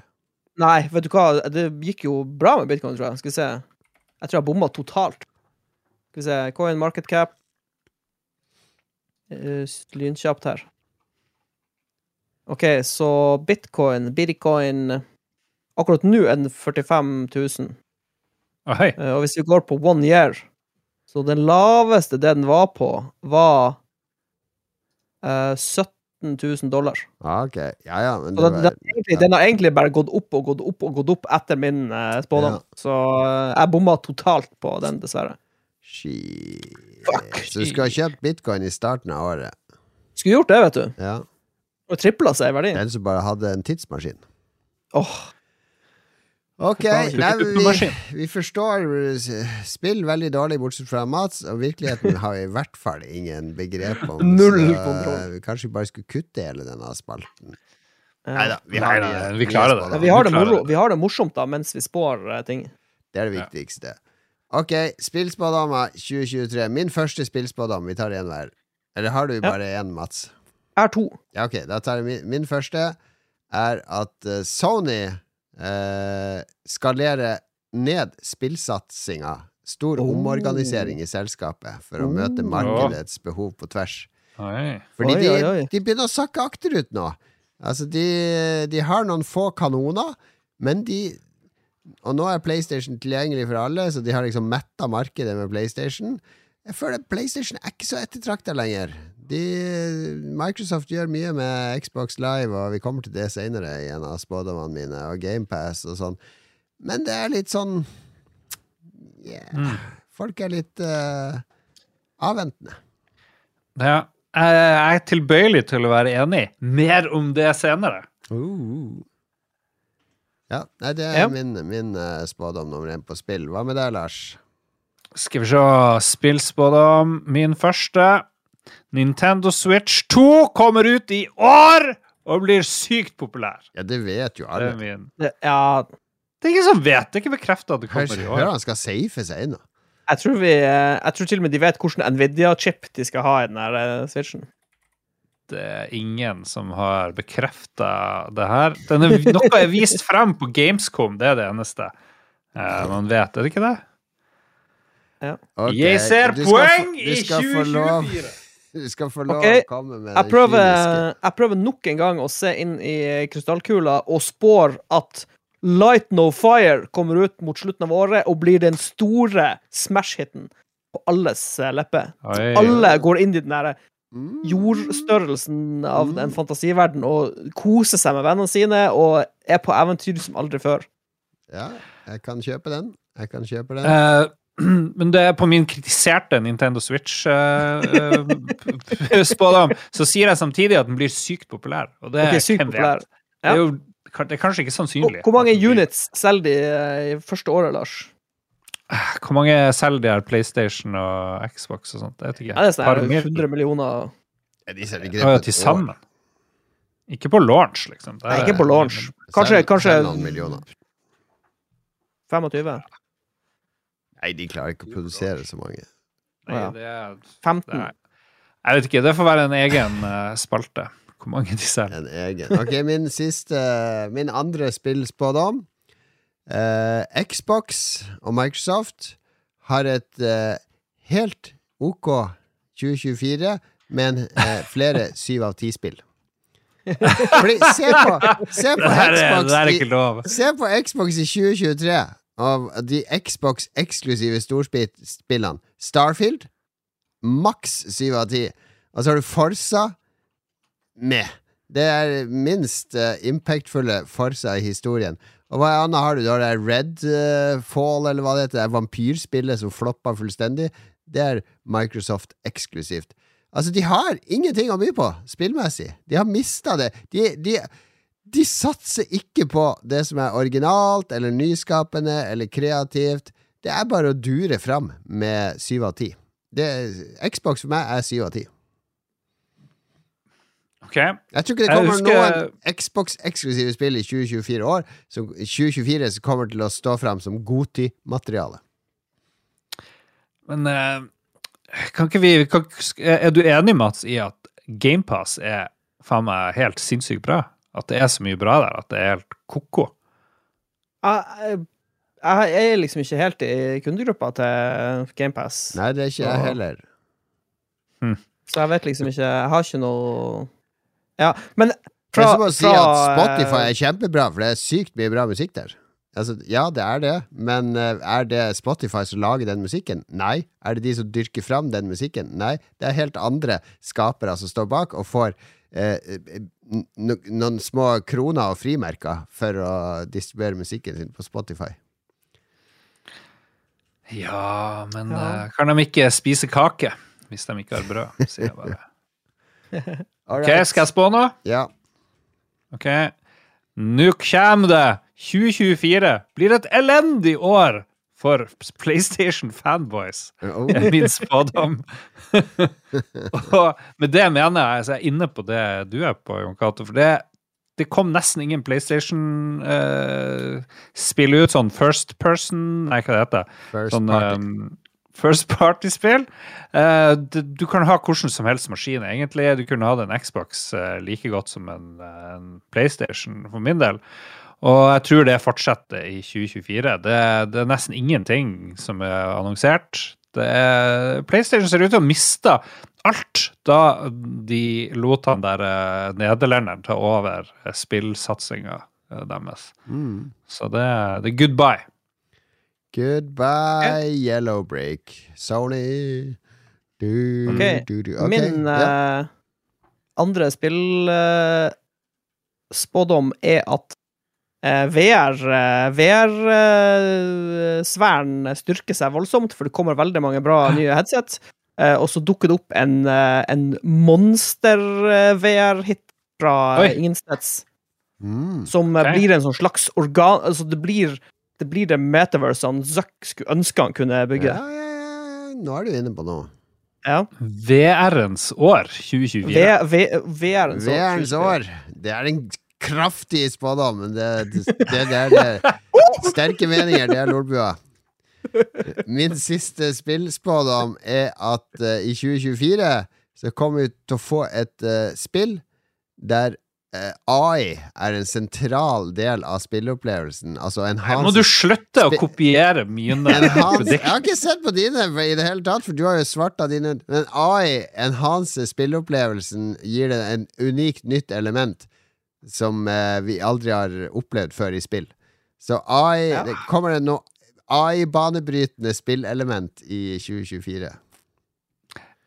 Nei, vet du hva, det gikk jo bra med bitcoin, tror jeg. Skal vi se. Jeg tror jeg bomma totalt. Skal vi se. Coin market cap. Eh, Lynkjapt her. OK, så bitcoin, bitcoin Akkurat nå er den 45 000. Oh, hey. Og hvis vi går på one year, så den laveste den var på, var eh, 17 000 dollar. Ah, ok, ja ja, men det den, var, den, har egentlig, den har egentlig bare gått opp og gått opp og gått opp etter min uh, spådom. Ja. Så eh, jeg bomma totalt på den, dessverre. Shit. Fuck. Så du skulle ha kjøpt bitcoin i starten av året. Skulle gjort det, vet du. Ja. Og tripla seg i verdi. Den som bare hadde en tidsmaskin. Åh, Ok, nei, vi, vi forstår spill veldig dårlig, bortsett fra Mats, og virkeligheten har vi i hvert fall ingen begrep om. Null så, kontroll. eh, Kanskje vi bare skulle kutte hele denne spalten. Nei da, vi har nei, vi klarer det. vi har det, moro, vi har det morsomt da, mens vi spår eh, ting. Det er det viktigste. Ok, spillspådommer 2023. Min første spillspådom. Vi tar én hver. Eller har du bare én, Mats? Har to. Ja, ok, da tar jeg min, min første. Er at eh, Sony eh, skalerer ned spillsatsinga. Stor Oh. omorganisering i selskapet for å møte Oh. markedets behov på tvers. Oi. Fordi Oi, de, oi, oi. de begynner å sakke akterut nå. Altså, de, de har noen få kanoner, men de Og nå er PlayStation tilgjengelig for alle, så de har liksom metta markedet med PlayStation. Jeg føler PlayStation er ikke så ettertrakta lenger. De, Microsoft gjør mye med Xbox Live, og vi kommer til det senere i en av spådommene mine, og GamePass og sånn. Men det er litt sånn yeah. Folk er litt uh, avventende. Ja. Jeg er tilbøyelig til å være enig. Mer om det senere. Uh. Ja, nei, det er Ja. min, min eh, spådom nummer én på spill. Hva med deg, Lars? Skal vi se. Spillspådom. Min første. Nintendo Switch 2 kommer ut i år og blir sykt populær. Ja, det vet jo Det alle. er min. Det, ja, Det er ingen som vet. Det er ikke bekrefta at det Hør, kommer i hør år. han skal safe seg nå. jeg tror vi eh, Jeg tror til og med de vet hvilken Nvidia-chip de skal ha i den her eh, switchen. Det er ingen som har bekrefta det her. Den er, noe er vist frem på Gamescom, det er det eneste eh, man vet. Er det ikke det? Ok, Jeg ser poeng i skal få lov- 2024! Du skal få lov okay. å komme med Jeg prøver, jeg prøver nok en gang å se inn i krystallkula og spår at Light No Fire kommer ut mot slutten av året og blir den store smash-hiten på alles eh, lepper. Alle går inn i den der Mm. jordstørrelsen av en fantasiverden og koser seg med vennene sine og er på eventyr som aldri før. Ja, jeg kan kjøpe den. Jeg kan kjøpe den. Eh, men det er på min kritiserte Nintendo Switch-spådom, så sier jeg samtidig at den blir sykt populær. Og det okay, sykt populær. Ja. Det er jo det er kanskje ikke sannsynlig. hvor mange units selger de eh, i første året, Lars? Hvor mange selger de her PlayStation og Xbox og sånt? Jeg vet ikke. Ja, det er sånn Par her mil? 100 millioner Ja, de selger ikke det til sammen. Ikke på launch, liksom. Er, Nei, ikke på launch. Kanskje, kanskje selger noen millioner. 25? Nei, de klarer ikke å produsere så mange. Nei, det er, 15? Nei. jeg vet ikke. Det får være en egen eh, spalte. Hvor mange de selger. En egen. Ok, min siste Min andre spillspådom. Uh, Xbox og Microsoft har et uh, helt OK 2024, men uh, flere syv av ti-spill. Fordi, se på, se på Xbox det er i- ikke lov. Se på Xbox i 2023 av de Xbox-eksklusive storspillene. Starfield, maks 7 av 10. Og så har du Forsa med. Det er minst uh, impactfulle Forsa i historien. Og hva annet har du? Du har det Redfall, eller hva det heter. Det vampyrspillet som floppa fullstendig. Det er Microsoft eksklusivt. Altså, de har ingenting å by på spillmessig. De har mista det. De, de, de satser ikke på det som er originalt eller nyskapende eller kreativt. Det er bare å dure fram med syv av ti. Xbox for meg er syv av ti. Ok. Jeg tror ikke det kommer husker- noen Xbox-eksklusive spill i 2024 år som, 2024 som kommer til å stå fram som Goti-materiale. Men eh, kan ikke vi kan, Er du enig, Mats, i at GamePass er faen meg helt sinnssykt bra? At det er så mye bra der at det er helt ko-ko? Jeg, jeg, jeg er liksom ikke helt i kundegruppa til GamePass, Nei, det er ikke jeg heller. heller. så jeg vet liksom ikke Jeg har ikke noe Ja, men Det er som å si at Spotify eh, er kjempebra, for det er sykt mye bra musikk der. Altså, ja, det er det, men eh, er det Spotify som lager den musikken? Nei. Er det de som dyrker fram den musikken? Nei. Det er helt andre skapere som står bak og får noen små kroner og frimerker for å distribuere musikken sin på Spotify. Ja, men Ja. eh, kan de ikke spise kake hvis de ikke har brød? Sier jeg bare. Ok, skal jeg spå nå? Ja. Ok. Nå kommer det 2024. Blir et elendig år for PlayStation fanboys. Oh. er min spådom. og med det mener jeg altså, jeg er inne på det du er på, Jon Cato. For det, det kom nesten ingen PlayStation-spill ut, sånn first person Nei, hva det heter First Sånn party. um, first party-spill. Uh, du, du kan ha hvordan som helst maskin, egentlig. Du kunne hatt en Xbox uh, like godt som en, eh, en PlayStation, for min del. Og jeg tror det fortsetter i 2024. Det, det er nesten ingenting som er annonsert. Det er, PlayStation ser ut til å ha mista alt da de lot han der eh, nederlenderen ta over eh, spillsatsinga eh, deres. Mm. Så det, det er goodbye. Goodbye, Yellow Break. Sony. Du, okay. du, du. Okay. Min eh, andre spillspådom er at eh, VR eh, VR-sfæren styrker seg voldsomt, for det kommer veldig mange bra nye headset. Eh, og så dukker det opp en, eh, en monster-VR-hit fra Oi. eh, ingensteds, Mm. som okay. Blir en sånn slags organ... Altså, det blir det blir det metaverse han Zuck skulle ønske han kunne bygge. Ja, ja, ja. Nå er du inne på noe. Ja. VR-ens år 2024. VR-ens VR-en VR-ens år. Det er en kraftig spådom, men det, det, det, det er det. Sterke meninger, det er Lolbua. Min siste spillspådom er at uh, i 2024 så kommer vi til å få et uh, spill der eh, AI er en sentral del av spilleopplevelsen. Altså Her må du slutte å kopiere mine jeg har ikke sett på dine i det hele tatt, for du har jo svarta dine. Men AI enhancer spilleopplevelsen, gir det en unikt nytt element som eh, vi aldri har opplevd før i spill. Så AI Ja. det Kommer det noe AI-banebrytende spillelement i 2024?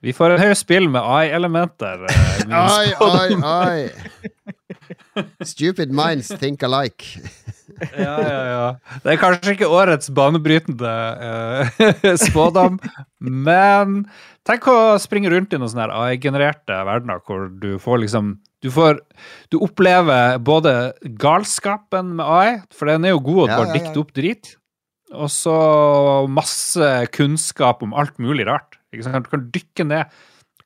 Vi får en haug spill med AI-elementer. eh, Ai, ai, ai! Stupid minds think alike. Ja, ja, ja. Det er kanskje ikke årets banebrytende uh, spådom, men tenk å springe rundt i noen sånne AI-genererte verdener hvor du får liksom du, får, du opplever både galskapen med AI, for den er jo god å bare dikte opp drit, og så masse kunnskap om alt mulig rart. Ikke sant? Du kan dykke ned.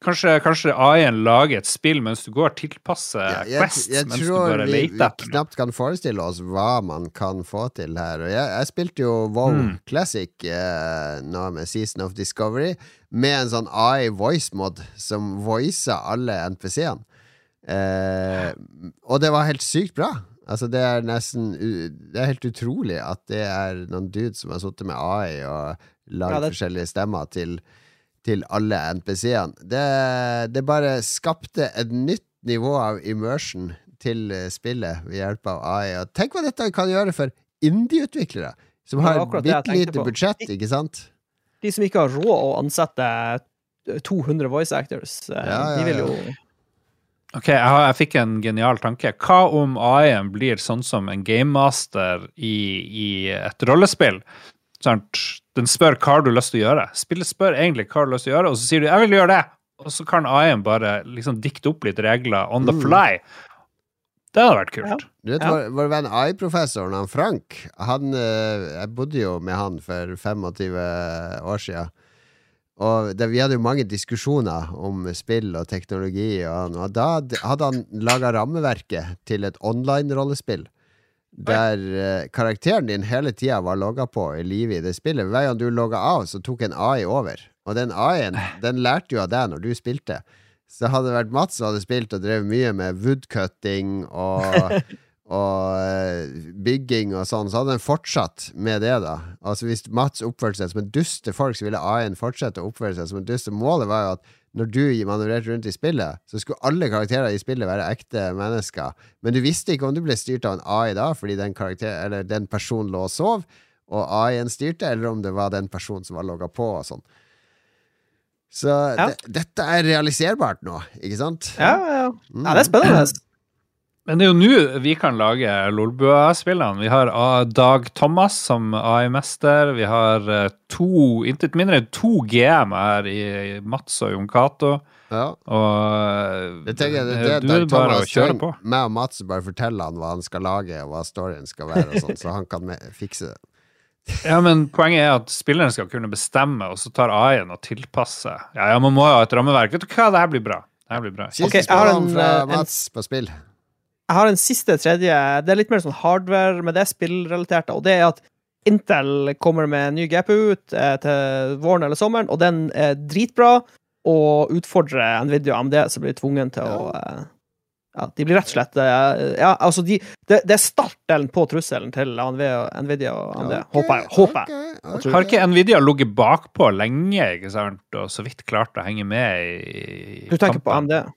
Kanskje, kanskje AI-en lager et spill mens du går og tilpasser Ja, jeg, Quests jeg mens du tror bare vi, leter vi etter knapt kan forestille oss hva man kan få til her. Og jeg, jeg spilte jo WoW Mm. Classic eh, nå med Season of Discovery med en sånn AI voice mod som voicer alle NPC-ene. Eh, og det var helt sykt bra. Altså Det er nesten Det er helt utrolig at det er noen dudes som har sittet med AI og lagd Ja, det- forskjellige stemmer til, til alle NPC-ene. Det, det bare skapte et nytt nivå av immersion til eh, spillet ved hjelp av AI. Og tenk hva dette kan gjøre for indie-utviklere, som har akkurat bitte lite budsjett, ikke sant? De som ikke har råd å ansette 200 voice actors, eh, Ja, ja, de vil jo Ok, jeg, har, jeg fikk en genial tanke. Hva om AI-en blir sånn som en gamemaster i, i et rollespill? Sant? Den spør hva har du lyst til å gjøre. Spillet spør egentlig hva har du lyst til å gjøre, og så sier du 'jeg vil gjøre det', og så kan AI-en bare liksom dikte opp litt regler on the Mm. fly. Det hadde vært kult. Du vet, Ja. vår, vår venn AI-professoren, han Frank, han eh, Jeg bodde jo med han for 25 år siden. Og det, vi hadde jo mange diskusjoner om spill og teknologi, og, og da hadde han laga rammeverket til et online-rollespill. Der uh, karakteren din hele tida var logga på i livet i det spillet. Hver gang du logga av, så tok en AI over. Og den AI-en den lærte jo av deg når du spilte. Så hadde det vært Mats som hadde spilt og drevet mye med woodcutting og, og uh, bygging og sånn, så hadde den fortsatt med det, da. Altså Hvis Mats oppførte seg som en dust til folk, så ville AI-en fortsette å oppføre seg som en dust. Målet var jo at når du manøvrerte rundt i spillet, så skulle alle karakterer i spillet være ekte mennesker. Men du visste ikke om du ble styrt av en AI da, fordi den, karakter, eller den personen lå og sov, og AI-en styrte, eller om det var den personen som var logga på og sånn. Så Ja. det, dette er realiserbart nå, ikke sant? Ja, ja. Ja det er spennende. Men det er jo nå vi kan lage Lolbua-spillene. Vi har Dag Thomas som AI-mester. Vi har eh, to, intet mindre enn to GM her i Mats og Jon Cato. Ja. Og Det jeg, det, eh, det, du er bare å kjøre på. meg og Mats bare forteller han hva han skal lage, og hva storyen skal være, og sånn, så han kan fikse det. Ja, men Poenget er at spilleren skal kunne bestemme, og så tar AI-en og tilpasser. Ja, ja, man må jo ha et rammeverk. Vet du hva, det her blir bra. Det her blir bra. Siste Ok, jeg har spørsmål en, fra eh, en- Mats på spill. Jeg har en siste tredje. Det er litt mer sånn hardware, men det er spillrelatert. Og det er at Intel kommer med en ny GPU ut eh, til våren eller sommeren, og den er dritbra. Og utfordrer Nvidia og AMD, som blir tvungen til å eh, Ja, de blir rett og slett eh, Ja, altså, de, det, det er startdelen på trusselen til Nvidia og AMD. okay, Håper jeg. Håper jeg. ok, ok. Har ikke Nvidia ligget bakpå lenge ikke sant? og så vidt klart å henge med i Du tenker på kampen? AMD?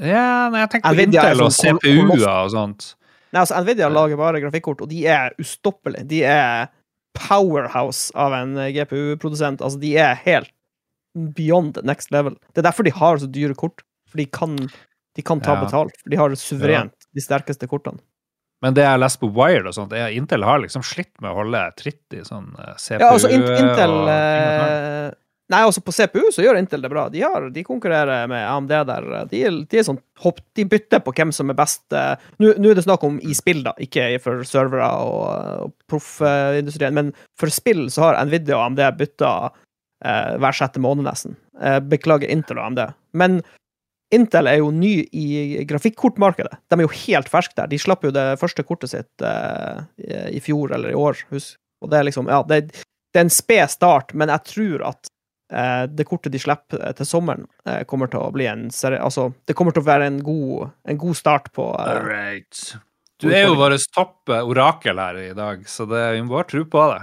Ja, nei, jeg tenker på Nvidia Intel og sånn. CPU-er og sånt. Nei, altså, Nvidia lager bare grafikkort, og de er ustoppelige. De er powerhouse av en eh, GPU-produsent. Altså, de er helt beyond next level. Det er derfor de har så dyre kort. For de kan, de kan ta Ja. betalt. For de har suverent de sterkeste kortene. Men det jeg leser på Wired og sånt, er at Intel har liksom slitt med å holde tritt i sånn eh, CPU Ja, altså, Intel og og eh, Nei, altså, på CPU så gjør Intel det bra. De, har, de konkurrerer med AMD der. De, de er sånn hopp, De bytter på hvem som er best. eh, Nå nå er det snakk om i spill, da, ikke for servere og, og proffindustrien. Men for spill så har Nvidia og AMD bytta eh, hver sjette måned, nesten. Eh, beklager Intel og AMD. Men Intel er jo ny i grafikkortmarkedet. De er jo helt ferske der. De slapp jo det første kortet sitt eh, i fjor eller i år. Husk. Og det er liksom Ja, det, det er en sped start, men jeg tror at det kortet de slipper eh, til sommeren, eh, kommer til å bli en seri... Altså, det kommer til å være en god, en god start på eh, All right. Du er jo vårt toppe eh, orakel her i dag, så det, vi må bare tro på det.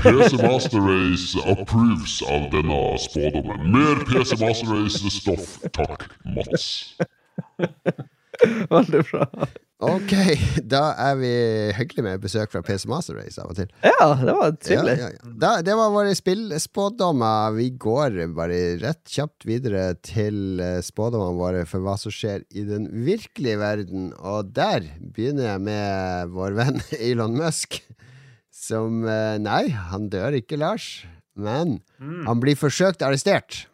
PC Master Race approves av denne spådommen. Mer PC Master Race-stoff, takk, Mats. Veldig bra. Ok, da er vi hyggelig med besøk fra PC Master Race av og til. Ja, det var trivelig. Ja, ja, ja. Da, det var våre spillspådommer. Vi går bare rett kjapt videre til eh, spådommene våre for hva som skjer i den virkelige verden. Og der begynner jeg med vår venn Elon Musk. Som eh, Nei, han dør ikke, Lars. Men han blir forsøkt arrestert.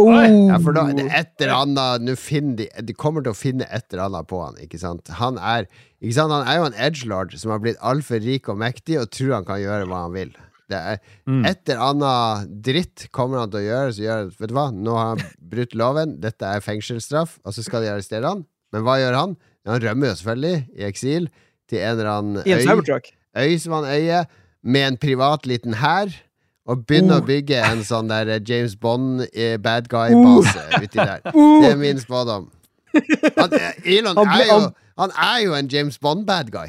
Oh. Ja, for da, det er et eller annet nå finner de, de kommer til å finne et eller annet på han, ikke sant? Han er, ikke sant? Han er jo en edgelord som har blitt altfor rik og mektig og tror han kan gjøre hva han vil. Det er Et eller annet dritt kommer han til å gjøre Så gjør Vet du hva, nå har han brutt loven, dette er fengselsstraff, og så skal de arrestere han. Men hva gjør han? Han rømmer jo selvfølgelig, i eksil, til en eller annen øy, øy som han eier, med en privat liten hær. Og begynne Oh. å bygge en sånn der eh, James Bond eh, bad guy-base uti der. Det er min spådom. Han, Elon Han ble, er jo, han- han er jo en James Bond-bad guy.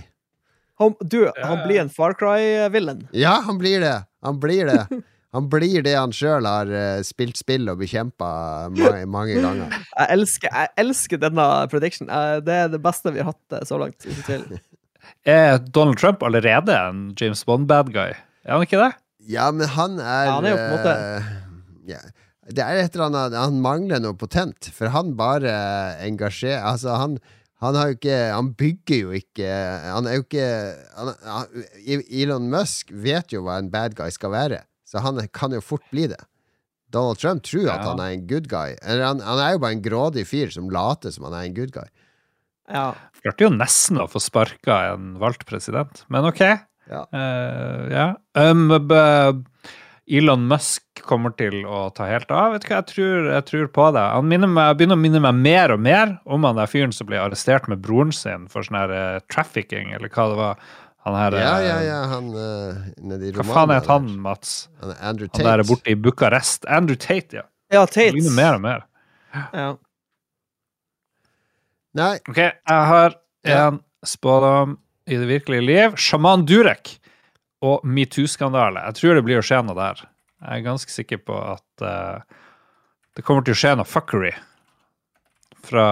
Han, du, han blir en Far Cry-villain. Ja, han blir det. Han blir det. Han blir det han sjøl har eh, spilt spill og bekjempa mange, mange ganger. Jeg elsker, jeg elsker denne prediction. Det er det beste vi har hatt så langt. Er Donald Trump allerede en James Bond-bad guy? Er han ikke det? Ja, men han er, Ja, han er jo på en måte- eh, ja. Det er et eller annet Han mangler noe potent, for han bare engasjerer Altså, han han har jo ikke Han bygger jo ikke Han er jo ikke han, han, Elon Musk vet jo hva en bad guy skal være, så han kan jo fort bli det. Donald Trump tror at han er en good guy. Eller han, han er jo bare en grådig fyr som later som han er en good guy. Ja. Klarte jo nesten å få sparka en valgt president, men OK. Ja. Uh, yeah. Um, Elon Musk kommer til å ta helt av. Vet du hva, jeg tror, jeg tror på det. Han meg, begynner å minne meg mer og mer om han der fyren som ble arrestert med broren sin for sånn her uh, trafficking, eller hva det var. Han her Ja, eh, ja, ja, han uh, nedi Hva faen het han. Mats? Han er Andrew Han der borte i Bucharest. Andrew Tate, ja. ja, Han Tate. Ligner mer og mer. Ja. Nei, Ok, jeg har Ja. en spådom i det virkelige liv. Sjaman Durek og metoo-skandale. Jeg tror det blir å skje noe der. Jeg er ganske sikker på at uh, det kommer til å skje noe fuckery fra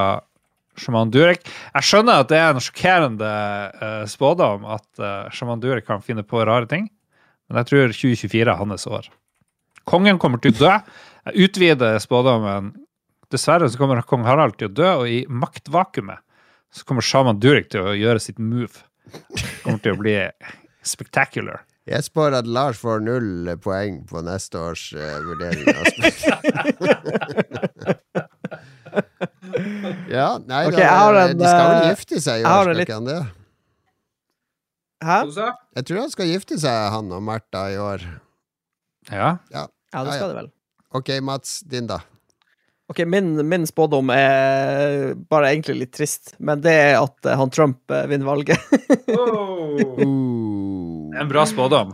sjaman Durek. Jeg skjønner at det er en sjokkerende uh, spådom at uh, sjaman Durek kan finne på rare ting, men jeg tror 2024 er hans år. Kongen kommer til å dø. Jeg utvider spådommen. Dessverre så kommer kong Harald til å dø, og i maktvakuumet så kommer sjaman Durek til å gjøre sitt move. Kommer til å bli spectacular. Jeg spår at Lars får null poeng på neste års uh, vurdering ja, nei okay, da, en, De skal vel eh, gifte seg i år, skal ikke han det? Hæ? Jeg tror han skal gifte seg, han og Märtha, i år. Ja. Ja, det Ja, ja. skal det vel. Ok, Mats, din, da. Ok, min, min spådom er bare egentlig litt trist, men det er at eh, han Trump eh, vinner valget. oh. En bra spådom.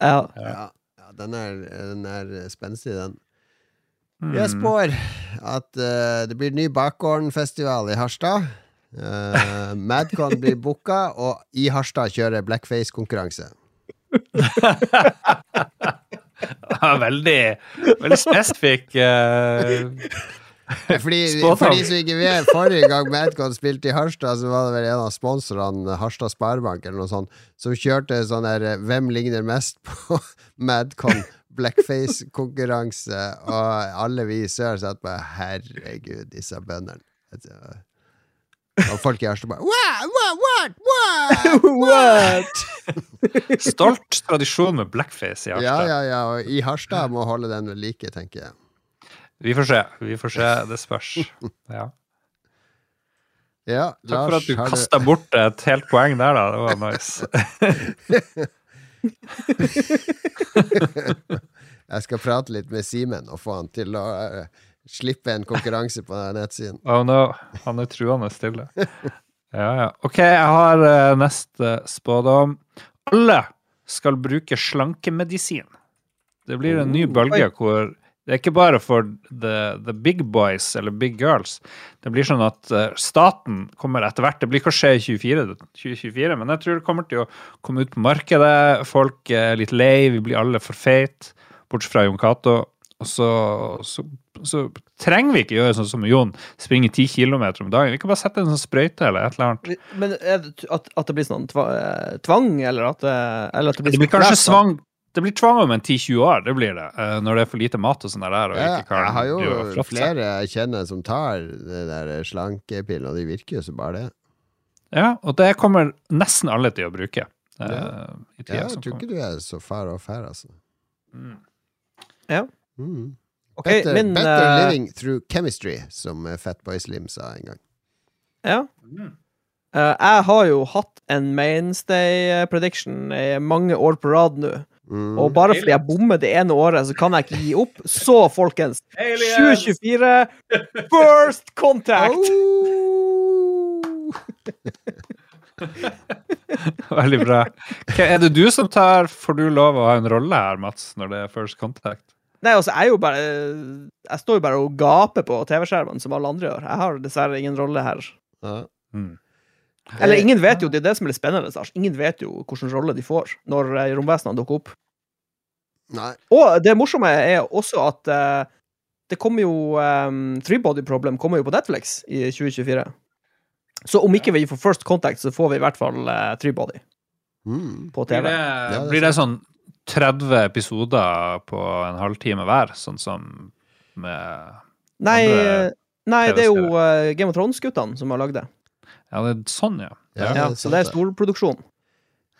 ja. Ja, ja den, er, den er spenstig, den. Mm. Jeg spår at uh, det blir ny Bakgården-festival i Harstad. Uh, Madcon blir booka, og i Harstad kjører blackface-konkurranse. Ja, veldig, veldig spesifikk eh, Fordi, for de som ikke vet, forrige gang Madcon spilte i Harstad, så var det vel en av sponsorene, Harstad Sparebank eller noe sånt, som kjørte sånn der eh, Hvem ligner mest på Madcon? Blackface-konkurranse, og alle vi i sør satt bare Herregud, disse bøndene. Og folk i Harstad bare What? What? What? What? What? stolt tradisjon med blackface i Ja, Harstad. ja, ja. Og i Harstad må holde den ved like, tenker jeg. Vi får se. Vi får se. Det spørs. Ja. Ja, Takk for at du kasta du... bort et helt poeng der, da. Det var nice. Jeg skal prate litt med Simen og få han til å eh, slippe en konkurranse på nettsiden. Oh no, han er truende stille. Ja, ja. OK, jeg har eh, neste spådom. Alle skal bruke slankemedisin. Det blir en ny bølge hvor det er ikke bare for the, the big boys eller big girls. Det blir sånn at eh, staten kommer etter hvert. Det blir kanskje i 2024, 2024, men jeg tror det kommer til å komme ut på markedet. Folk er litt lei, vi blir alle for feite, bortsett fra Jon Cato. Og så, så, så trenger vi ikke gjøre sånn som Jon, springe ti kilometer om dagen. Vi kan bare sette en sånn sprøyte eller et eller annet. Men det at, at det blir sånn eh, tvang, eller at det, eller at det blir, Det blir sånn kanskje flash, svang Det blir tvang om en 10-20 år, det blir det. eh, Når det er for lite mat og sånn der. Og Ja, ikke kan jeg har jo flere jeg kjenner som tar det der slankepillen, og de virker jo som bare det. Ja, og det kommer nesten alle til å bruke. eh, Ja. i Ja, jeg tror ikke du er så far off her, altså. Ja. Mm. Okay, better men, better eh, living through chemistry, som eh, Fatboy Slim sa en gang. Ja. Mm. Eh, jeg har jo hatt en mainstay prediction i mange år på rad nå. Mm. Og bare fordi jeg bommer det ene året, så kan jeg ikke gi opp. Så, folkens, 2024 First Contact! Oh! Veldig bra. Er det du som tar Får du lov å ha en rolle her, Mats, når det er first contact? Nei, altså, jeg er jo bare Jeg står jo bare og gaper på TV-skjermen som alle andre gjør. Jeg har dessverre ingen rolle her. Ja. Mm. Eller ingen vet jo, det er det som er litt spennende. Lars. Ingen vet jo hvilken rolle de får når eh, romvesenene dukker opp. Nei. Og det morsomme er også at uh, det kommer jo um, Three-body problem kommer jo på Netflix i 2024. Så om ikke vi får First Contact, så får vi i hvert fall uh, Three-body Mm. på Blir TV. det, det er blir det sånn 30 episoder på en halvtime hver, sånn som med Nei, andre nei det er jo eh, Game of Thrones-guttene som har lagd det. Ja, det er sånn, ja. Ja, Ja, det er så det er storproduksjon.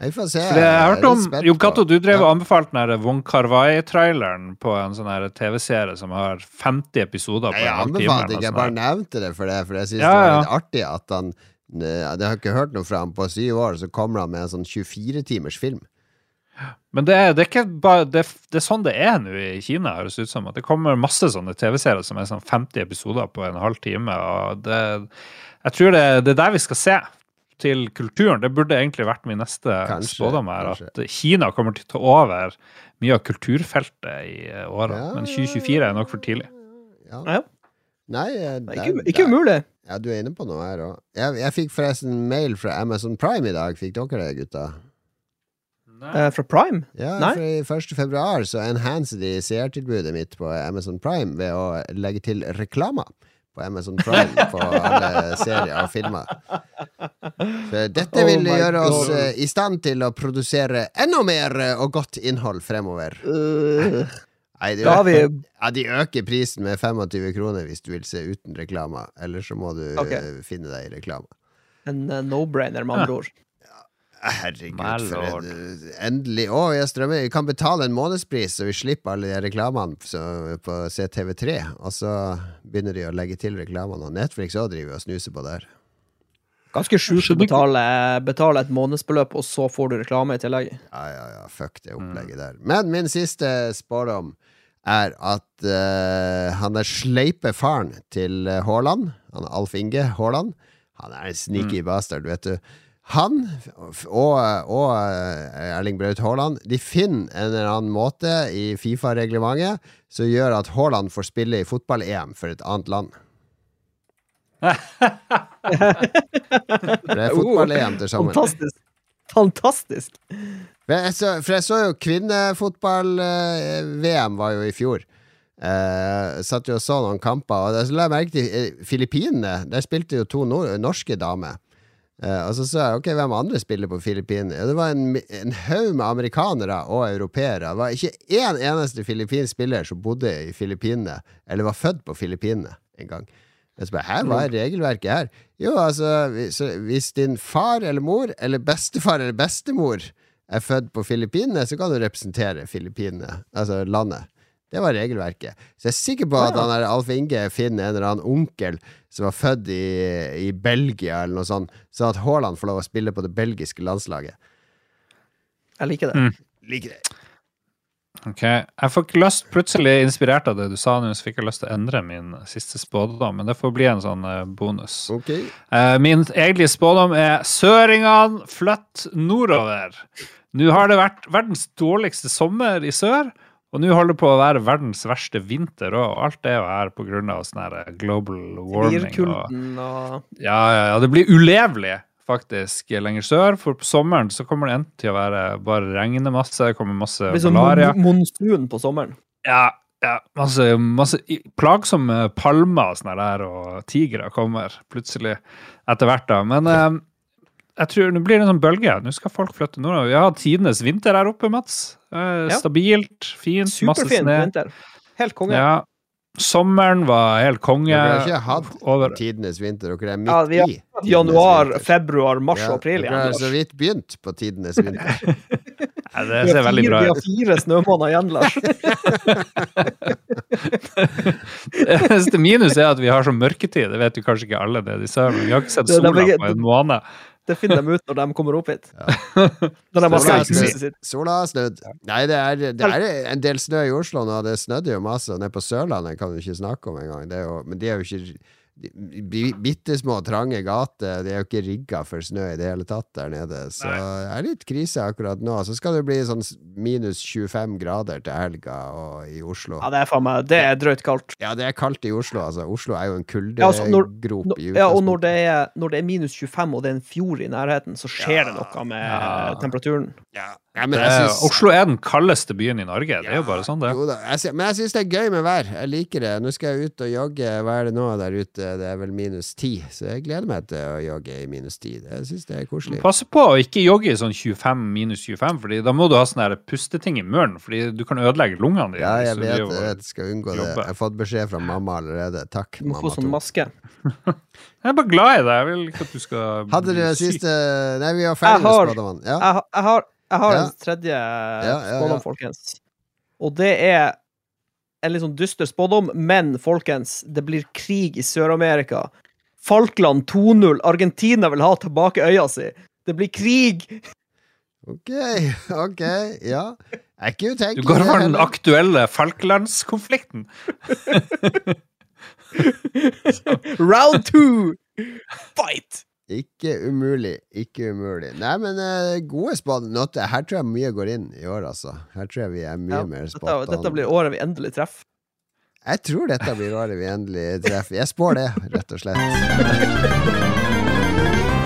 Jeg får se. For jeg har hørt er om Jon Cato, du drev og Ja. anbefalte den Von Carvai-traileren på en sånn TV-serie som har 50 episoder på Jeg en halvtime. anbefalte eller ikke, jeg bare nevnte det for det, for jeg syns Ja, det var ja. litt artig at han eh, Jeg har ikke hørt noe fra ham på syv år, så kommer han med en sånn 24-timers film. Men det er, det er ikke bare det, det er sånn det er nå i Kina, høres det ut som. At det kommer masse sånne TV-serier som er sånn 50 episoder på en halv time. Og det, jeg tror det, det er der vi skal se. Til kulturen. Det burde egentlig vært min neste Kanskje, spådom her. kanskje. At Kina kommer til å ta over mye av kulturfeltet i eh, åra. Ja. Men 2024 er nok for tidlig. Ja. Ja. Nei, eh, Det er ikke, ikke umulig. Ja, du er inne på noe her òg. Jeg, jeg fikk forresten mail fra Amazon Prime i dag. Fikk dere det, gutta? Eh, fra Prime? Ja, Nei. for i 1. februar så enhancer de seertilbudet mitt på Amazon Prime ved å legge til reklamer på Amazon Prime på alle serier og filmer. Så dette vil oh gjøre oss God. eh, i stand til å produsere enda mer eh, og godt innhold fremover. Uh, Nei, de, øker, vi ja, de øker prisen med 25 kroner hvis du vil se uten reklamer. Eller så må du okay. finne deg i reklame. en no-brainer, med andre ord. Herregud, for en Endelig. Å, jeg strømmer. Vi kan betale en månedspris, så vi slipper alle de reklamene på CTV3. Og så begynner de å legge til reklamene. Og Netflix òg driver og snuser på der. Ganske sjukt å betale, betale et månedsbeløp, og så får du reklame i tillegg. Ja, ja, ja. Fuck det opplegget der. Men min siste spådom er at uh, han er sleipe faren til eh, Haaland, han Alf Inge Haaland, han er en sneaky bastard, vet du. Han og, og eh, Erling Braut Haaland De finner en eller annen måte i Fifa-reglementet som gjør at Haaland får spille i fotball-EM for et annet land. Det er fotball-EM til sammen. Fantastisk. Fantastisk. For jeg så jo kvinnefotball-VM var jo i fjor. Eh, satt jo og så noen kamper, og så la jeg merke til eh, Filippinene. Der spilte jo to norske damer. Eh, og så sa jeg ok, hvem andre spiller på Filippinene? Ja, det var en, en haug med amerikanere og europeere. Det var ikke én eneste filippinsk spiller som bodde i Filippinene, eller var født på Filippinene en gang. Jeg spør, Hæ, hva er regelverket her? Jo, altså, hvis, hvis din far eller mor, eller bestefar eller bestemor er født på Filippinene, så kan du representere Filippinene, altså landet. Det var regelverket. Så jeg er sikker på at Ja. han der Alf Inge finner en eller annen onkel som var født i, i Belgia, eller noe sånt, så at Haaland får lov å spille på det belgiske landslaget. Jeg liker det. Mm. Liker det. Ok, Jeg fikk lyst, plutselig inspirert av det du sa nå, så fikk jeg lyst til å endre min siste spådom, men det får bli en sånn eh, bonus. Ok. Eh, min egentlige spådom er søringene flytt nordover. Nå har det vært verdens dårligste sommer i sør, og nå holder det på å være verdens verste vinter og alt det er jo her på grunn av sånn global warming. Og, Virkulten og ja, ja, ja, det blir ulevelig faktisk lenger sør, for på sommeren så kommer det enten til å være bare regne masse, det kommer masse Det blir sånn malaria. mon monsun på sommeren. Ja, Ja, masse, masse plagsomme palmer og sånne der, og tigre kommer plutselig etter hvert, da. Men eh, jeg tror det blir en sånn bølge. Nå skal folk flytte nordover. Vi har tidenes vinter her oppe, Mats. Eh, Ja. Stabilt, fint, masse snø. vinter. Helt konge. Ja. Sommeren var helt konge. Vi har ikke hatt over tidenes vinter, dere er midt Ja, vi har i. hatt Januar, vinter. februar, mars Ja, og april Dere har så vidt begynt på tidenes vinter. Ja, det ser veldig bra bra vi har fire snømåneder igjen, Lars. Eneste minus er at vi har så mørketid. Det vet jo kanskje ikke alle det de ser, men vi har ikke sett Det- det sola på en måned. Det finner de ut når de kommer opp hit. Ja. Når de har Sola snø. Sola har snudd. Nei, det er, det er en del snø i Oslo nå. Det snødde jo masse. Og nede på Sørlandet kan du ikke snakke om engang. Det er Men de er jo ikke Bitte små, trange gater. De er jo ikke rigga for snø i det hele tatt der nede. Så det er litt krise akkurat nå. Så skal det bli sånn minus 25 grader til helga og i Oslo. Ja, det er faen meg Det er drøyt kaldt. Ja, det er kaldt i Oslo, altså. Oslo er jo en Ja, altså, i kuldegrop i Ja, og når det, er, når det er minus 25 og det er en fjord i nærheten, så skjer det noe med Ja. temperaturen. Ja. Ja, men jeg synes, Oslo er den kaldeste byen i Norge. Det er jo bare sånn, det. Jo da, jeg, men jeg syns det er gøy med vær. Jeg liker det. Nå skal jeg ut og jogge. Hva er det nå der ute? Det er vel minus ti. Så jeg gleder meg til å jogge i minus ti. Jeg syns det er koselig. Pass på å ikke jogge i sånn 25 minus 25, Fordi da må du ha sånne her pusteting i munnen, Fordi du kan ødelegge lungene dine. Ja, jeg vet jeg vet, skal unngå det. Jeg har fått beskjed fra mamma allerede. Takk, Du må få sånn maske. Jeg er bare glad i deg. Jeg vil ikke at du skal Hadde du det siste Nei, vi var Jeg ferdig med har- spådommen. Ja. Jeg, har- jeg har, jeg har Ja. en tredje ja, spådom, ja. folkens. Og det er en litt sånn dyster spådom, men folkens, det blir krig i Sør-Amerika. Falkland 2-0. Argentina vil ha tilbake øya si. Det blir krig! Ok, ok. Ja. Er ikke utenkelig. Du går for den aktuelle Falklandskonflikten. Round two! Fight! Ikke umulig. Ikke umulig. Nei, men uh, gode spadenøtter. Her tror jeg mye går inn i år, altså. Her tror jeg vi er mye Ja, mer dette, dette blir året vi endelig treffer. Jeg tror dette blir året vi endelig treffer. Jeg spår det, rett og slett.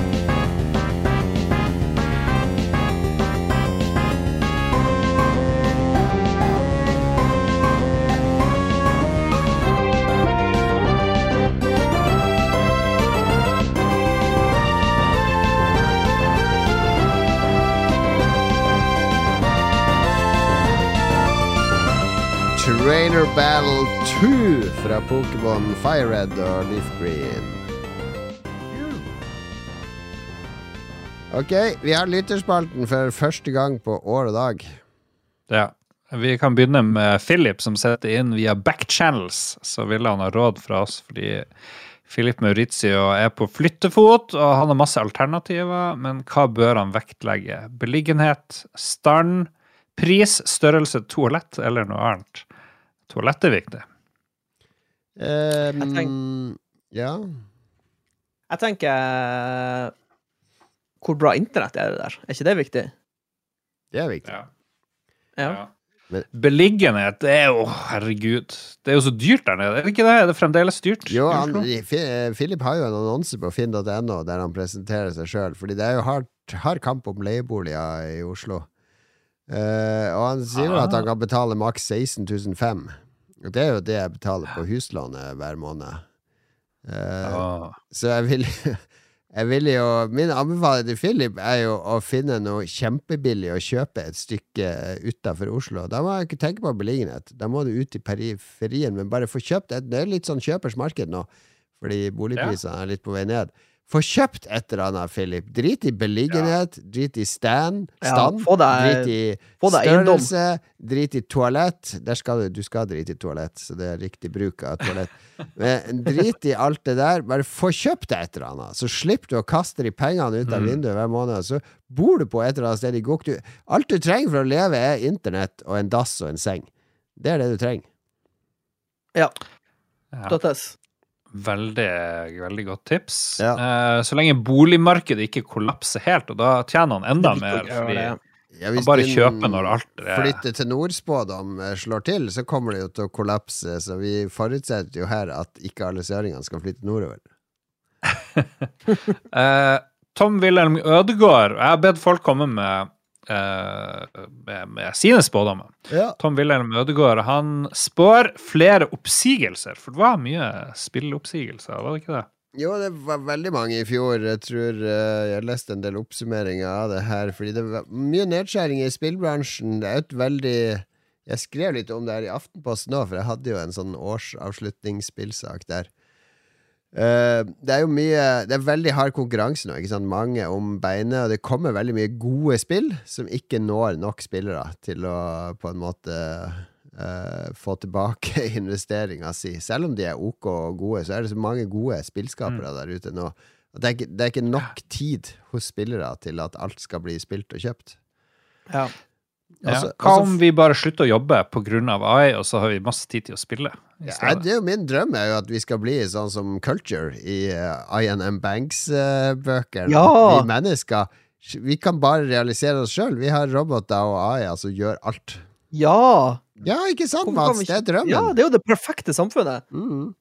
Trainer Battle 2 fra Pokémon Firered og Leaf Green. Ok, vi har lytterspalten for første gang på år og dag. Ja. Vi kan begynne med Philip, som setter inn via backchannels. Så ville han ha råd fra oss, fordi Philip Maurizio er på flyttefot, og han har masse alternativer, men hva bør han vektlegge? Beliggenhet, stand, pris, størrelse, toalett eller noe annet? Toalett er viktig. Um, Jeg ja. Jeg tenker Hvor bra internett er det der? Er ikke det viktig? Det er viktig. Ja. Men- Beliggenhet, det er jo Herregud. Det er jo så dyrt der nede. Er det ikke det? Er det fremdeles dyrt? Jo, han, Philip har jo en annonse på finn.no der han presenterer seg sjøl, fordi det er jo hard, hard kamp om leieboliger i Oslo. Eh, og han sier jo Ah. at han kan betale maks 16 500. Og det er jo det jeg betaler på huslånet hver måned. Eh, Ah. Så jeg vil Jeg vil jo Min anbefaling til Philip er jo å finne noe kjempebillig å kjøpe et stykke utafor Oslo. Da må jeg ikke tenke på beliggenhet. Da må du ut i periferien, men bare få kjøpt et Det er litt sånn kjøpers marked nå, fordi boligprisene er litt på vei ned. Få kjøpt et eller annet, Philip. Drit i beliggenhet, drit i stand, stand ja, deg- drit i størrelse, drit i toalett. Der skal du, du skal drite i toalett, så det er riktig bruk av toalett. Men drit i alt det der. Bare få kjøpt deg et eller annet, så slipper du å kaste de pengene ut av Mm. vinduet hver måned. Så bor du på et eller annet sted i Goktu. Alt du trenger for å leve, er internett og en dass og en seng. Det er det du trenger. ja. Ja. Veldig, veldig godt tips. Ja. Eh, så lenge boligmarkedet ikke kollapser helt, og da tjener han enda er mer. Fordi det. Ja, han bare kjøper når alt er Flytte til nordspådom eh, slår til, så kommer det jo til å kollapse. Så vi forutsetter jo her at ikke alle søringene skal flytte nordover. Eh, Tom Wilhelm Ødegaard Jeg har bedt folk komme med med, med sine spådommer. Ja. Tom Wilhelm Ødegaard han spår flere oppsigelser, for det var mye spilleoppsigelser, var det ikke det? Jo, det var veldig mange i fjor. Jeg tror eh, jeg har lest en del oppsummeringer av det her. Fordi det var mye nedskjæring i spillbransjen. Det er et veldig Jeg skrev litt om det her i Aftenposten nå, for jeg hadde jo en sånn årsavslutningsspillsak der. Eh, det er jo mye Det er veldig hard konkurranse nå. Ikke sant? Mange om beinet, og det kommer veldig mye gode spill som ikke når nok spillere til å på en måte uh, få tilbake investeringa si. Selv om de er ok og gode, så er det så mange gode spillskapere der ute nå. Det er, ikke, det er ikke nok tid hos spillere til at alt skal bli spilt og kjøpt. Ja. Altså- ja. Hva altså- om vi bare slutter å jobbe pga. AI, og så har vi masse tid til å spille? Ja, det er jo Min drøm er jo at vi skal bli sånn som Culture i uh, INM Banks-bøkene. Ja! Vi mennesker Vi kan bare realisere oss sjøl. Vi har roboter og AI som gjør alt. ja. Ja, ikke sant, Mats? Ikke... Det er drømmen. Ja, det er jo det perfekte samfunnet. Mm.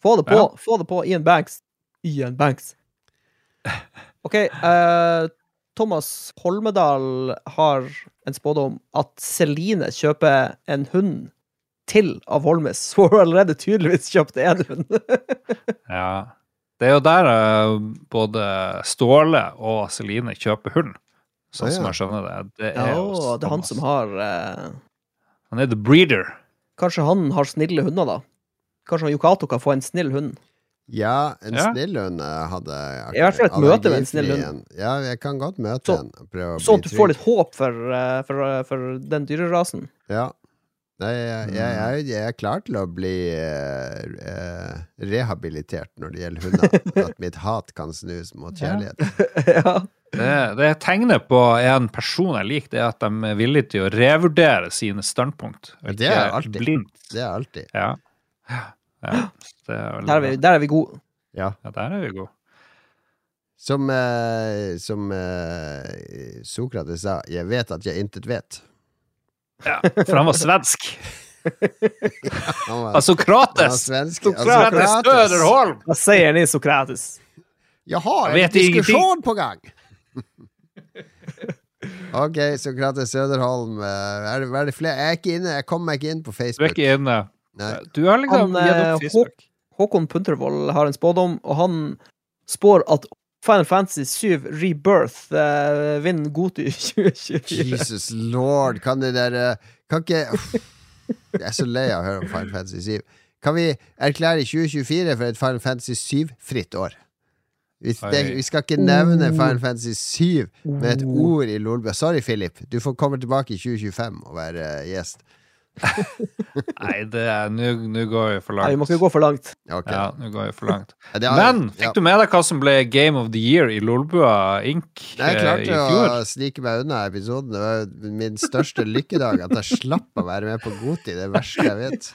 Få det på. Ja. Få det på Ian Banks. Ian Banks. OK. eh, Thomas Holmedal har en spådom at Celine kjøper en hund til av Holmes. Så hun har allerede tydeligvis kjøpt én hund. Ja. Det er jo der eh, både Ståle og Celine kjøper hund, sånn ja. som jeg skjønner det. Det er, jo det er han som har eh, Han er the breeder. Kanskje han har snille hunder, da? Kanskje han Yokato kan få en snill hund? Ja, en Ja. snill hund eh, hadde I hvert fall et møte med en snill hund. Ja, jeg kan godt møte Så- en. prøve Sånn at du får litt håp for, eh, for, eh, for den dyrerasen. Ja. Nei, jeg, jeg, jeg, jeg er klar til å bli eh, eh, rehabilitert når det gjelder hunder. At mitt hat kan snus mot kjærlighet. ja. Det, det tegnet på en person jeg liker, det er at de er villige til å revurdere sine standpunkt. Det er alltid. Blind. Det er alltid. Ja. Ja. Det er Der, er vi, der er vi gode. Ja. Ja, der er vi gode. Som, eh, som eh, Sokrates sa, 'Jeg vet at jeg intet vet'. Ja, for han var svensk. Han var, Altså Krates! svensk. Sokrates Söderholm! Hva sier ni, Sokrates? Jeg har en diskusjon på gang! ok, Sokrates Søderholm. eh, Er det, er det flere? Jeg er ikke inne. Jeg kommer meg ikke inn på Du er Facebook. ikke inne. Du har liksom Han, gitt eh, opp Facebook. Håkon Puntervold har en spådom, og han spår at Final Fantasy 7 Rebirth uh, vinner Goti 2024. Jesus lord, kan det der eh, Kan ikke Jeg er så lei av å høre om Final Fantasy 7. Kan vi erklære 2024 for et Final Fantasy 7-fritt år? Vi, det, vi skal ikke nevne Final Fantasy 7 med et ord i Lolbua. Sorry, Philip. Du får komme tilbake i 2025 og være uh, gjest. Nei, det er Nå går vi for langt. Nei, vi må ikke gå for langt. Okay. Ja, nå går vi for langt. Ja, Men ja. fikk du med deg hva som ble Game of the Year i Lolbua Inc. Nei, Jeg eh, i klarte fjor? å snike meg unna episoden. Det var min største lykkedag at jeg slapp å være med på Goti. Det verste jeg vet.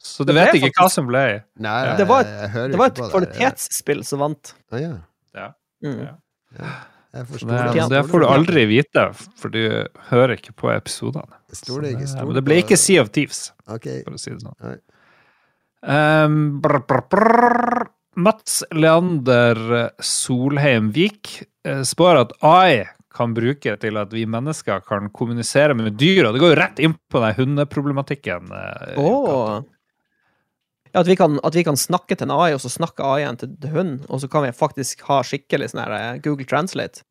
Så du vet ikke ikke hva som ble? Nei, Det var et- jeg, jeg Det var et kvalitetsspill som vant. Å, ja. Mm. Ja. Jeg det, det. Får du aldri vite, for du hører ikke på episodene. Det- stoler det ble ikke Sea of Thieves, Ok. for å si det sånn. Um, brr, brr, brr. Mats Leander Solheim Vik eh, spår at AI kan bruke til at vi mennesker kan kommunisere med dyr, og det går jo rett inn på den hundeproblematikken. Oh. Åh. Ja, at, vi kan, at vi kan snakke til en AI, og så snakker AI-en til hunden, hund, og så kan vi faktisk ha skikkelig sånn her eh, Google Translate.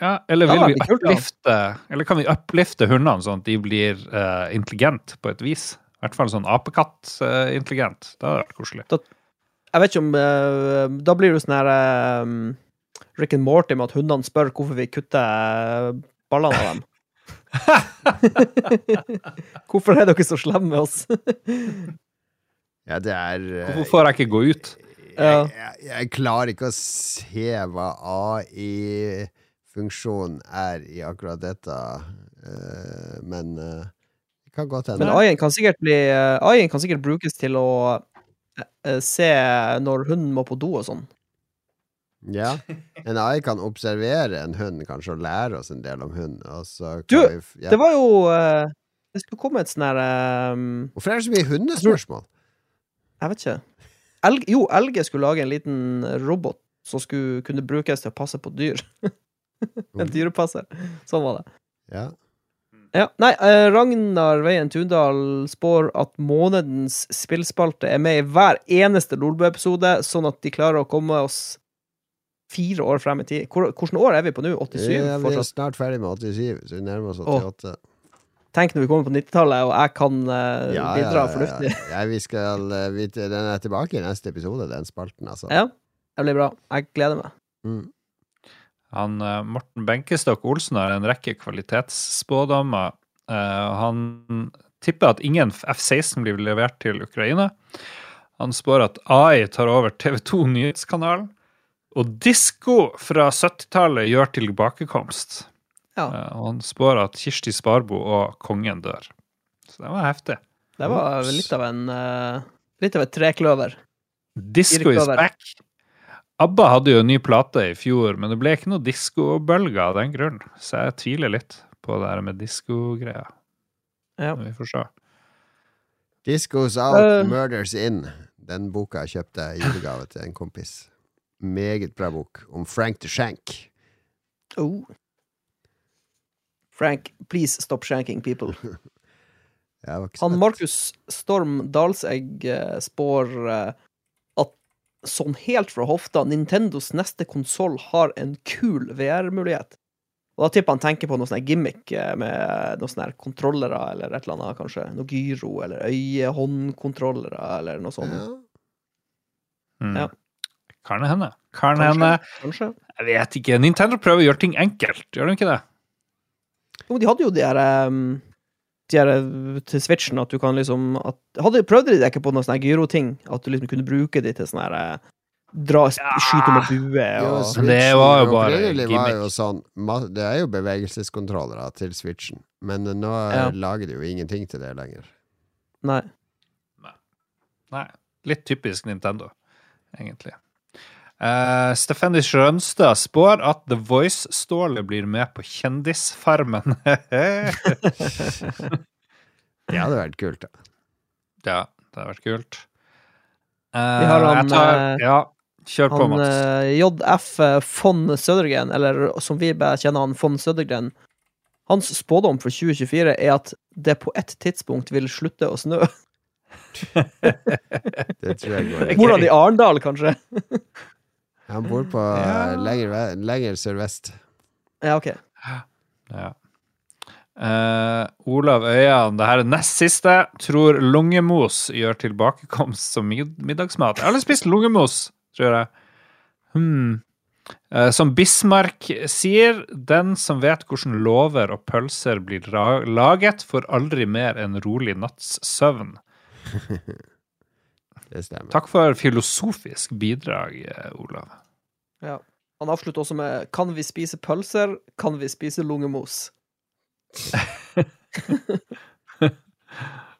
Ja, eller vil vi uplifte Eller kan vi uplifte hundene sånn at de blir uh, intelligent på et vis? I hvert fall sånn apekatt-intelligent. det hadde vært koselig. Jeg vet ikke om uh, Da blir det sånn her eh, Rick and Morty med at hundene spør hvorfor vi kutter eh, ballene av dem. hvorfor er dere så slemme med oss? Ja, det er eh, Hvorfor får jeg ikke gå ut? Jeg, jeg, jeg klarer ikke å se hva AI-funksjonen er i akkurat dette, eh, men eh, det kan godt Men. AI-en kan AI-en kan sikkert brukes til å se når hunden må på do og sånn. Ja. En AI kan observere en hund, kanskje, og lære oss en del om hund. Og så Du, vi, ja. Det var jo Det skulle komme et sånn her um... Hvorfor er det så mye hundespørsmål? Jeg vet ikke. Elg, jo, Elge skulle lage en liten robot som skulle kunne brukes til å passe på dyr. En dyrepasser. Sånn var det. Ja. Ja, nei, eh, Ragnar Veien Tundal spår at månedens spillspalte er med i hver eneste Lolbø-episode, sånn at de klarer å komme oss fire år frem i tid. Hvilket år er vi på nå? 87? Ja, vi er snart ferdig med 87, så vi nærmer oss Åh. 88. Tenk når vi kommer på 90-tallet, og jeg kan uh, Ja, bidra ja, fornuftig. Ja, ja, vi skal eh, vi, Den er tilbake i neste episode, den spalten, altså. Ja, det blir bra. Jeg gleder meg. Mm. Han, eh, Morten Benkestok Olsen har en rekke kvalitetsspådommer. Uh, han tipper at ingen F-16 blir levert til Ukraina. Han spår at AI tar over TV2 Nyhetskanalen. Og disko fra 70-tallet gjør tilbakekomst. Ja, Eh, og han spår at Kirsti Sparbo og kongen dør. Så det var heftig. det var litt av en uh, Litt av et trekløver. Disco is back. ABBA hadde jo en ny plate i fjor, men det ble ikke noe diskobølge av den grunn. Så jeg tviler litt på det her med diskogreia. Ja. Vi får se. Discos Out, uh, Murders In. Den boka kjøpte jeg i julegave til en kompis. Meget bra bok. Om Frank the Shank. Oh. Frank, please stop shanking people. Han Markus Storm Dalsegg eh, spår eh, at sånn helt fra hofta Nintendos neste konsoll har en kul VR-mulighet. Og da tipper han tenker på noe sånn gimmick eh, med noen sånne kontrollere eller et eller annet, kanskje. Noe gyro eller øye-hånd-kontrollere eller noe sånt. Ja. Mm. Ja. Kan det hende. Kan det hende. Kanskje. Jeg vet ikke. Nintendo prøver å gjøre ting enkelt, gjør de ikke det? Jo, de hadde jo de her um, De her eh, til Switchen at du kan liksom at, hadde, Prøvde de det ikke på noen sånne gyroting? gyro-ting? At du liksom kunne bruke de til sånn her eh, Dra, skyte med bue Jo, Switchen det var jo bare var jo sånn Det er jo bevegelseskontrollere til Switchen, men nå Ja. lager de jo ingenting til det lenger. Nei. Nei. Litt typisk Nintendo, egentlig. Uh, Stefanie Sjønstad spår at The Voice-Ståle blir med på Kjendisfarmen. Det hadde vært kult, da. ja, det hadde vært kult. Uh, Vi har han, tar, eh, Ja, kjør på, Han Mats. eh, JF von Sødergren, eller som vi bare kjenner han, von Sødergren, hans spådom for 2024 er at det på et tidspunkt vil slutte å snø. Det tror jeg går. Mora di Arendal, kanskje? Han bor på Ja. lenger, ve- lenger sørvest. Ja, OK. Ja. Uh, Olav Øyan, det her er nest siste. Tror lungemos gjør tilbakekomst som mid middagsmat. Jeg har aldri spist lungemos, tror jeg. Hmm. Uh, som Bismarck sier, den som vet hvordan lover og pølser blir laget, får aldri mer en rolig natts søvn. Det stemmer. Takk for filosofisk bidrag, eh, Olav. Ja. Han avslutter også med 'Kan vi spise pølser? Kan vi spise lungemos?'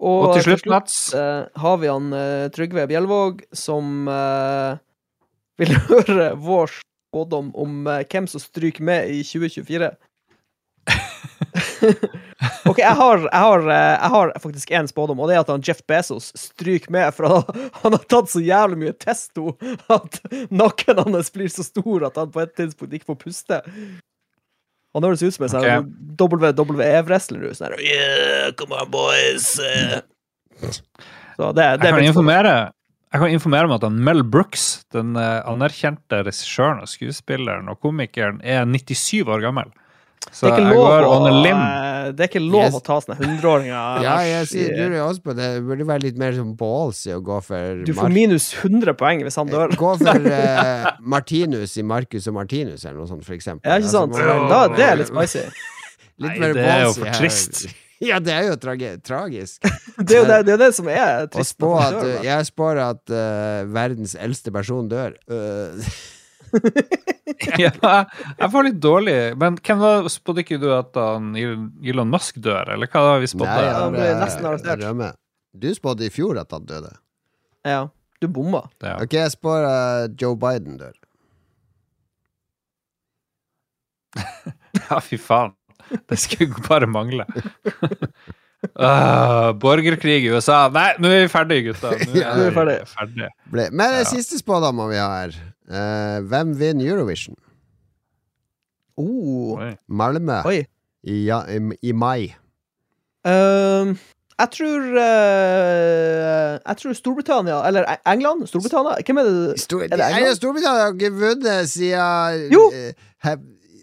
Og til slutt, Mats. uh, har vi han uh, Trygve Bjelvåg, som uh, vil høre vår spådom om hvem som stryker med i 2024. OK, jeg har, jeg, har, eh, jeg har faktisk én spådom, og det er at han Jeff Bezos stryker med, for han, han har tatt så jævlig mye testo at nakken hans blir så stor at han på et tidspunkt ikke får puste. Han høres ut som en sånn WWE-wrestler nå. Sånn her, yeah, come on, boys. Så det, det Jeg kan er informere jeg kan informere om at Mel Brooks, den eh, anerkjente regissøren og skuespilleren og komikeren, er 97 år gammel. Så Det er ikke lov, å, on a limb. eh, det er ikke lov Yes. å ta sånne hundreåringer. Ja, jeg sier- i- lurer også på det. Det burde være litt mer sånn ballsy å gå for Du får Mar- minus 100 poeng hvis han dør. Gå for uh, Martinus i Marcus og Martinus, eller noe sånt, for eksempel. Ja, ikke sant? Altså, Da, det er litt spicy. Litt Nei, mer det er jo ballsy for her. trist. Ja, det er jo tragi tragisk. Det er jo det, det, er jo det som er Å trist. spå at dør. Jeg spår at uh, verdens eldste person dør. Uh, Ja, jeg får litt dårlig Men hvem var spådde ikke du at han Elon Musk dør, eller hva var vi spådde? nei, han ble nesten arrestert. Du spådde i fjor at han døde. Ja, du bomma. Ja. Ok, jeg spår uh, Joe Biden dør. ja, fy faen. Det skulle bare mangle. Uh, borgerkrig i USA. Nei, nå er vi ferdige, gutta. Nå er vi ferdige. Men Ja. siste spådommen vi har, uh, hvem vinner Eurovision? Oh, Oi. Malmö oi. i, ja, i, i mai. Ehm, jeg tror uh, Jeg tror Storbritannia, eller England? Storbritannia? Hvem er det? Stor, Er det England? Storbritannia har ikke vunnet siden Jo. Uh, he-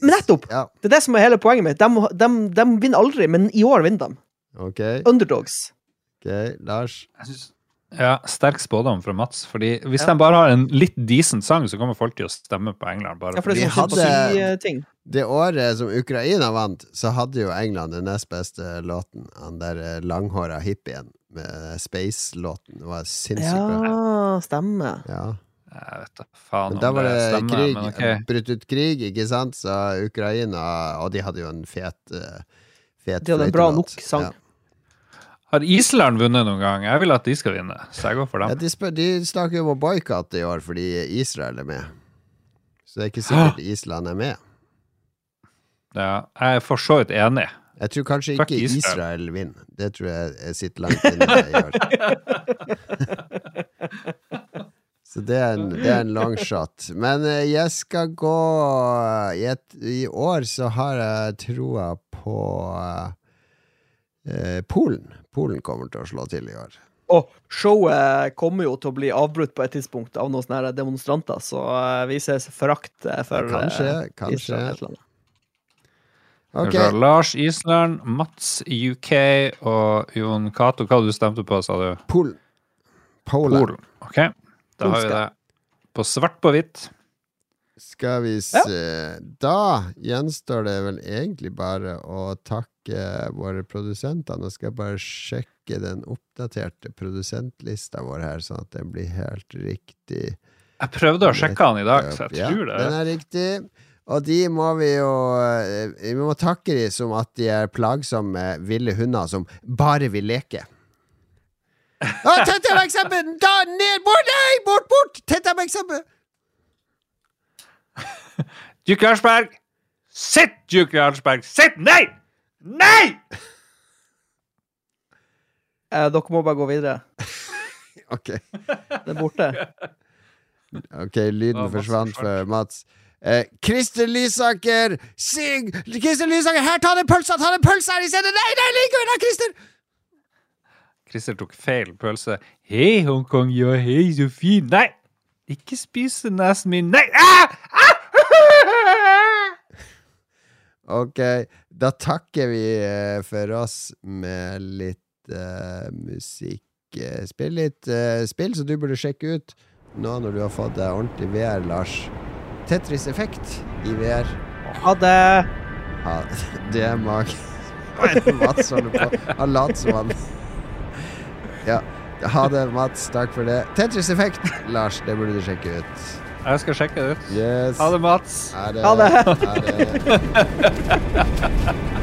Men nettopp! Ja, Det er det som er hele poenget mitt. De, de, de vinner aldri, men i år vinner de. Okay. Underdogs. ok, Lars. Jeg synes- Ja, Sterk spådom fra Mats. Fordi Hvis de bare har en litt decent sang, så kommer folk til å stemme på England. Bare Ja, for det sånn hadde- ting Det året som Ukraina vant, så hadde jo England den nest beste låten. Han der eh, langhåra hippien med Space-låten. Det var sinnssykt bra. Ja, stemmer. Ja. Jeg vet da faen Men om da var det stemmer, krig, men ok. brutt ut krig, ikke sant? Så Ukraina Og de hadde jo en fet uh, Fet De hadde en bra nok sang. Ja. Har Island vunnet noen gang? Jeg vil at de skal vinne, så jeg går for Ja, dem. de, spør, de snakker jo om å boikotte i år fordi Israel er med. Så det er ikke sikkert Island er med. Ja, jeg er for så vidt enig. Jeg tror kanskje Fuck ikke Israel. Israel vinner. Det tror jeg jeg sitter langt inne i år. Så det er, en, det er en long shot. Men eh, jeg skal gå i, et, I år så har jeg troa på eh, Polen. Polen kommer til å slå til i år. Og showet kommer jo til å bli avbrutt på et tidspunkt av noen sånne demonstranter, så vi ses forakt eh, for kanskje, eh, kanskje. Israel et eller annet. Vi Ok, Lars Island, Mats UK og Jon Cato. Hva du stemte på, sa du? Polen. Polen. Polen. Ok, da har vi det på svart på hvitt. Skal vi se Da gjenstår det vel egentlig bare å takke våre produsenter. Nå skal jeg bare sjekke den oppdaterte produsentlista vår her, sånn at den blir helt riktig. Jeg prøvde å sjekke den i dag, så jeg Ja, tror det. Den er riktig. Og de må vi jo eh, Vi må takke de som at de er plagsomme ville hunder som bare vil leke. Tett av eksempel! Da, ned! Bort! Nei! Bort, bort! Tett av sammen! Duke Jarlsberg! Sitt, Duke Jarlsberg! Sitt! Nei! Nei! Eh, dere må bare gå videre. Ok. Det er borte. Ok, lyden forsvant for Mats. Eh, Christer Lysaker, syng! Christer Lysaker, her, ta den pølsa! Ta den pølsa her i stedet! Nei, nei, ligg unna, Christer! Christer tok feil pølse. Hei, Hongkong, ja, hei, så fin. Nei! Ikke spise nesen min. Nei! Ah! Ah! Ok, da takker vi eh, for oss med litt uh, musikk. Eh, spill litt uh, spill som du burde sjekke ut nå når du har fått deg ordentlig VR, Lars. Tetris Effekt i VR. Ha det! Ha, det er mag... Hva det Mats holder på? Han later som han Ja. Ha det, Mats. Takk for det. Tetris Effect, Lars, det burde du sjekke ut. Jeg skal sjekke det ut. Yes. Ha det, Mats. Ha det. Ha det. Ha det.